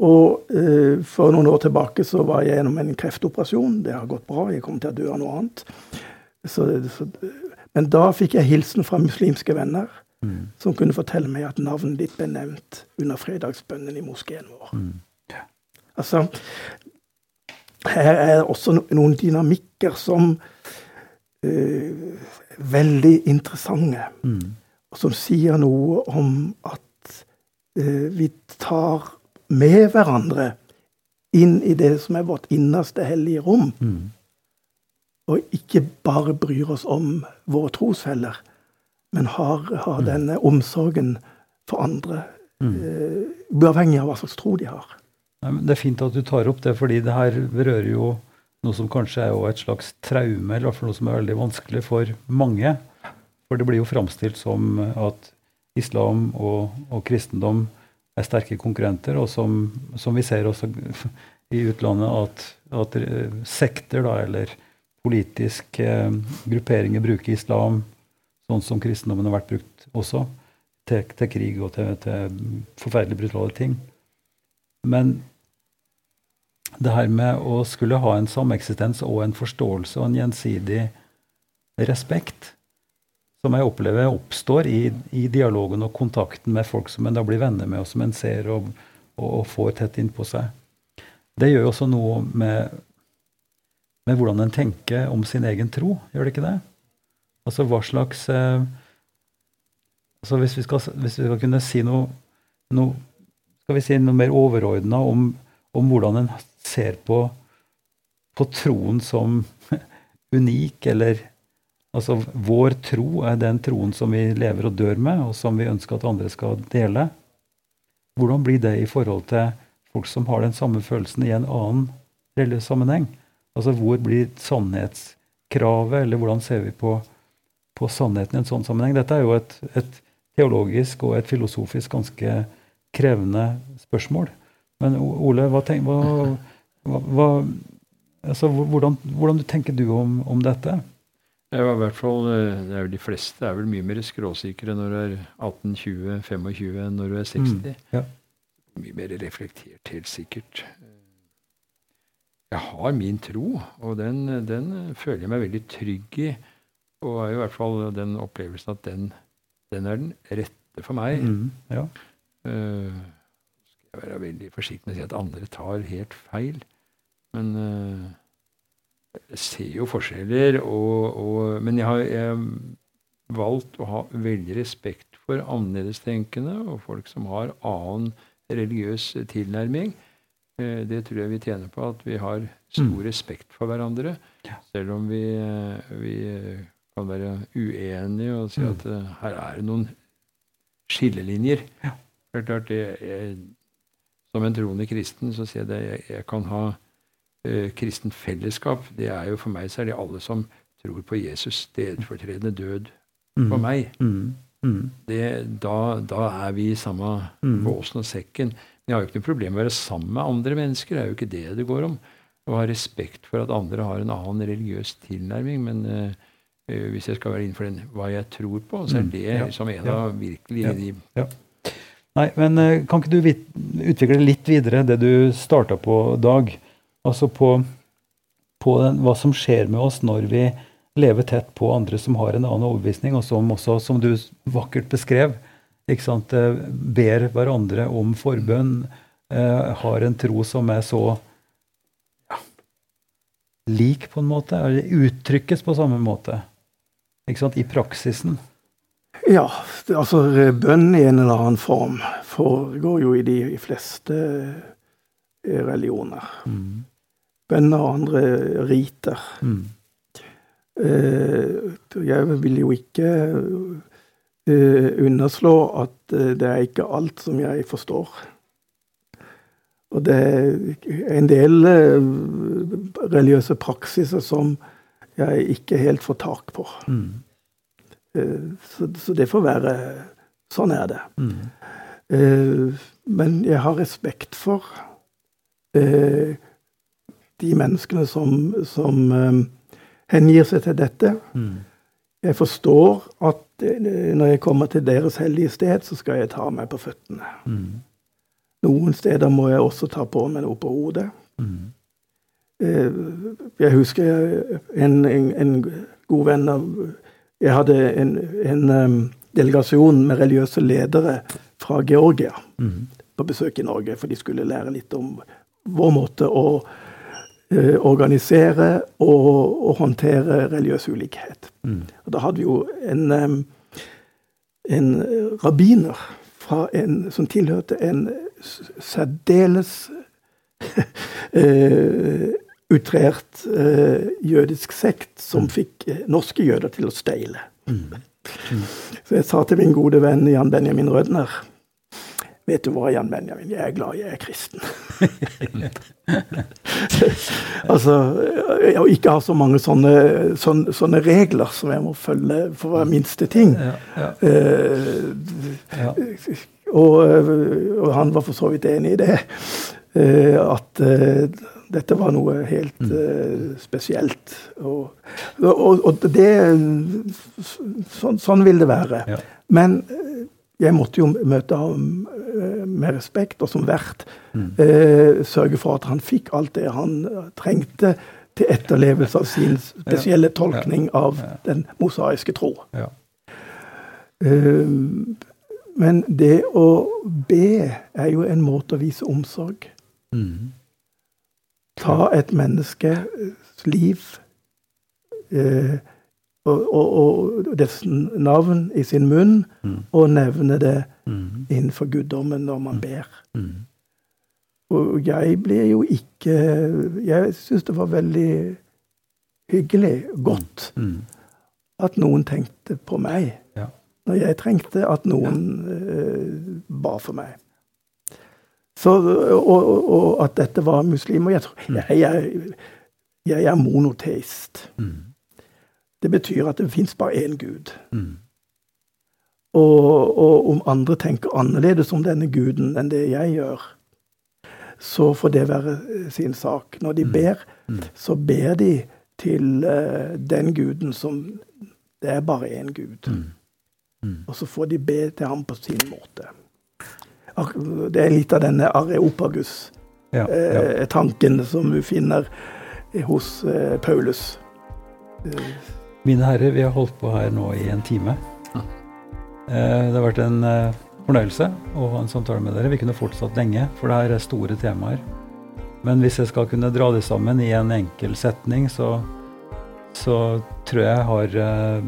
Og eh, for noen år tilbake så var jeg gjennom en kreftoperasjon. Det har gått bra. Jeg kom til å dø av noe annet. Så, så, men da fikk jeg hilsen fra muslimske venner mm. som kunne fortelle meg at navnet ditt ble nevnt under fredagsbønnen i moskeen vår. Mm. Altså, her er også noen dynamikker som uh, veldig interessante. Mm som sier noe om at uh, vi tar med hverandre inn i det som er vårt innerste hellige rom. Mm. Og ikke bare bryr oss om våre trosfeller, men har, har mm. denne omsorgen for andre, mm. eh, uavhengig av hva slags tro de har. Nei, det er fint at du tar opp det, fordi det her berører jo noe som kanskje er et slags traume, eller i hvert fall noe som er veldig vanskelig for mange. For det blir jo framstilt som at islam og, og, kristendom er sterke konkurrenter, og som, som vi ser også i utlandet, at, at eh, sekter da, eller politiske eh, grupperinger bruker islam sånn som kristendommen har vært brukt også, til, til krig og til, til forferdelig brutale ting. Men det her med å skulle ha en sameksistens og en forståelse og en gjensidig respekt som jeg opplever oppstår i, i, dialogen og kontakten med folk som en da blir venner med, og som en ser og, og, og får tett innpå seg. Det gjør jo også noe med, med, hvordan en tenker om sin egen tro, gjør det ikke det? Altså hva slags eh, altså hvis vi, skal, hvis vi skal kunne si noe, noe skal vi si noe mer overordna om, om, hvordan en ser på, på troen som unik eller Altså, vår tro er den troen som vi lever og dør med, og som vi ønsker at andre skal dele. Hvordan blir det i forhold til folk som har den samme følelsen i en annen religiøs sammenheng? Altså, hvor blir sannhetskravet, eller hvordan ser vi på, på sannheten i en sånn sammenheng? Dette er jo et, et, teologisk og et filosofisk ganske krevende spørsmål. Men Ole, hva tenk, hva, hva, altså, hvordan, hvordan tenker du om, om dette? Det i hvert fall, eh, det er vel De fleste er vel mye mer skråsikre når du er 18, 20, 25 enn når du er 60. Mm, ja. Mye mer reflektert, helt sikkert. Jeg har min tro, og den, den føler jeg meg veldig trygg i. Og har i hvert fall den opplevelsen at den, den er den rette for meg. Mm, ja. uh, skal jeg være veldig forsiktig med å si at andre tar helt feil. Men uh, ser jo forskjeller, og, og, men jeg har jeg valgt å ha veldig respekt for annerledestenkende og folk som har annen religiøs tilnærming. Eh, det tror jeg vi tjener på, at vi har stor mm. respekt for hverandre. Selv om vi, vi, kan være uenige og si mm. at her er det noen skillelinjer. Ja. Det er klart, det, jeg, Som en troende kristen så sier jeg det jeg, jeg kan ha eh, kristent fellesskap, det er jo for meg så er det alle som tror på Jesus stedfortredende død for mm. meg. Mm. Mm. Det, da, da, er vi i samme mm. båsen og sekken. Jeg har jo ikke noe problem med å være sammen med andre mennesker. Det er jo ikke det det går om. Å ha respekt for at andre har en annen religiøs tilnærming. Men uh, hvis jeg skal være innenfor den hva jeg tror på, så er mm. det ja. som en av virkelig ja. de. Nei, men eh, kan ikke du utvikle litt videre det du starta på, Dag? Altså på, på den, hva som skjer med oss når vi lever tett på andre som har en annen overbevisning, og som også, som du vakkert beskrev, ikke sant, eh, ber hverandre om forbønn, eh, har en tro som er så ja, lik, på en måte, eller uttrykkes på samme måte, ikke sant, i praksisen. Ja, altså bønn i en eller annen form foregår jo i de fleste eh, religioner. Mm. Bønn og andre riter. Mm. Jeg vil jo ikke underslå at det er ikke alt som jeg forstår. Og det er en del religiøse praksiser som jeg ikke helt får tak på. Mm. Eh, så, så, det får være Sånn er det. Mm. Eh, men jeg har respekt for eh, de menneskene som, som hengir seg til dette. Mm. Jeg forstår at når jeg kommer til deres hellige sted, så skal jeg ta meg på føttene. Mm. Noen steder må jeg også ta på meg noe på hodet. Mm. Jeg husker en, en, en god venn av jeg hadde en, en um, delegasjon med religiøse ledere fra Georgia mm. på besøk i Norge, for de skulle lære litt om vår måte å organisere og, og, håndtere religiøs ulikhet. Mm. Og da hadde vi jo en, en rabbiner en, som tilhørte en særdeles uh, utrert uh, jødisk sekt som mm. fikk norske jøder til å steile. Mm. Mm. Så jeg sa til min gode venn Jan Benjamin Rødner Vet du hva, Jan Benjamin, jeg er glad jeg er kristen. altså, Å ikke ha så mange sånne, sånne, sånne, regler som jeg må følge for hver minste ting. Ja, ja. Uh, ja. Og, og, han var for så vidt enig i det. at dette var noe helt uh, spesielt. Og, og, og, det sånn, sånn, vil det være. Ja. Men uh, jeg måtte jo møte ham uh, med respekt, og som vert mm. sørge for at han fikk alt det han trengte til etterlevelse av sin spesielle tolkning ja. Ja. av den mosaiske tro. men det å be er jo en måte å vise omsorg. Mm ta et menneskes liv eh, og, og, og, dets navn i sin munn, mm. og nevne det mm. innenfor guddommen når man mm. ber. Mm. Og jeg ble jo ikke Jeg syns det var veldig hyggelig, godt, mm. mm. at noen tenkte på meg. Ja. Når jeg trengte at noen ja. uh, ba for meg. Så, og, og, at dette var muslimer. Jeg, tror, jeg, jeg, jeg er monoteist. Mm. Det betyr at det fins bare én gud. Mm. Og, og, om andre tenker annerledes om denne guden enn det jeg gjør, så får det være eh, sin sak. Når de mm. ber, mm. så ber de til uh, den guden som Det er bare én gud. Mm. Og så får de be til ham på sin måte. Det er litt av denne areopagus-tanken ja, ja. som du finner hos eh, Paulus. Mine herrer, vi har holdt på her nå i en time. Eh, det har vært en eh, fornøyelse å ha en samtale med dere. Vi kunne fortsatt lenge, for det her er store temaer. Men hvis jeg skal kunne dra det sammen i en enkel setning, så, så tror jeg jeg har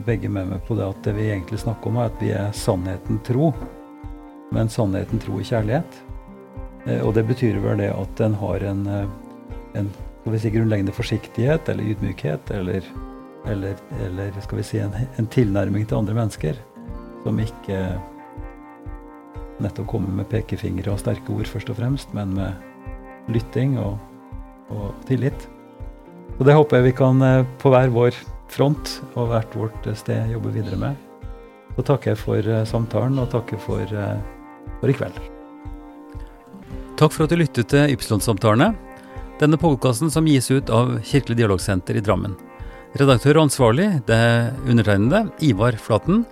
begge med meg på det at det vi egentlig snakker om, er at vi er sannheten tro men sannheten, tro i kjærlighet. Eh, og det betyr vel det at den har en, eh, en si, grunnleggende forsiktighet eller ydmykhet, eller, eller, eller skal vi si en, en, tilnærming til andre mennesker som ikke nettopp kommer med pekefingre og sterke ord, først og fremst, men med lytting og, og tillit. Og det håper jeg vi kan eh, på hver vår front og hvert vårt sted jobbe videre med. Så takker jeg for samtalen, og takker for for i kveld. Takk for at du lyttet til Ypsilon-samtalene. Denne podkasten som gis ut av Kirkelig dialogsenter i Drammen. Redaktør og ansvarlig det er undertegnede Ivar Flaten.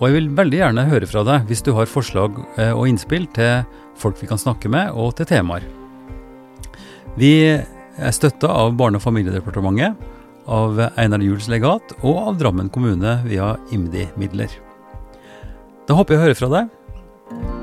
Og jeg vil veldig gjerne høre fra deg hvis du har forslag eh, og innspill til folk vi kan snakke med, og til temaer. Vi er støtta av Barne- og familiedepartementet, av Einar Juels legat og av Drammen kommune via IMDi-midler. Da håper jeg å høre fra deg.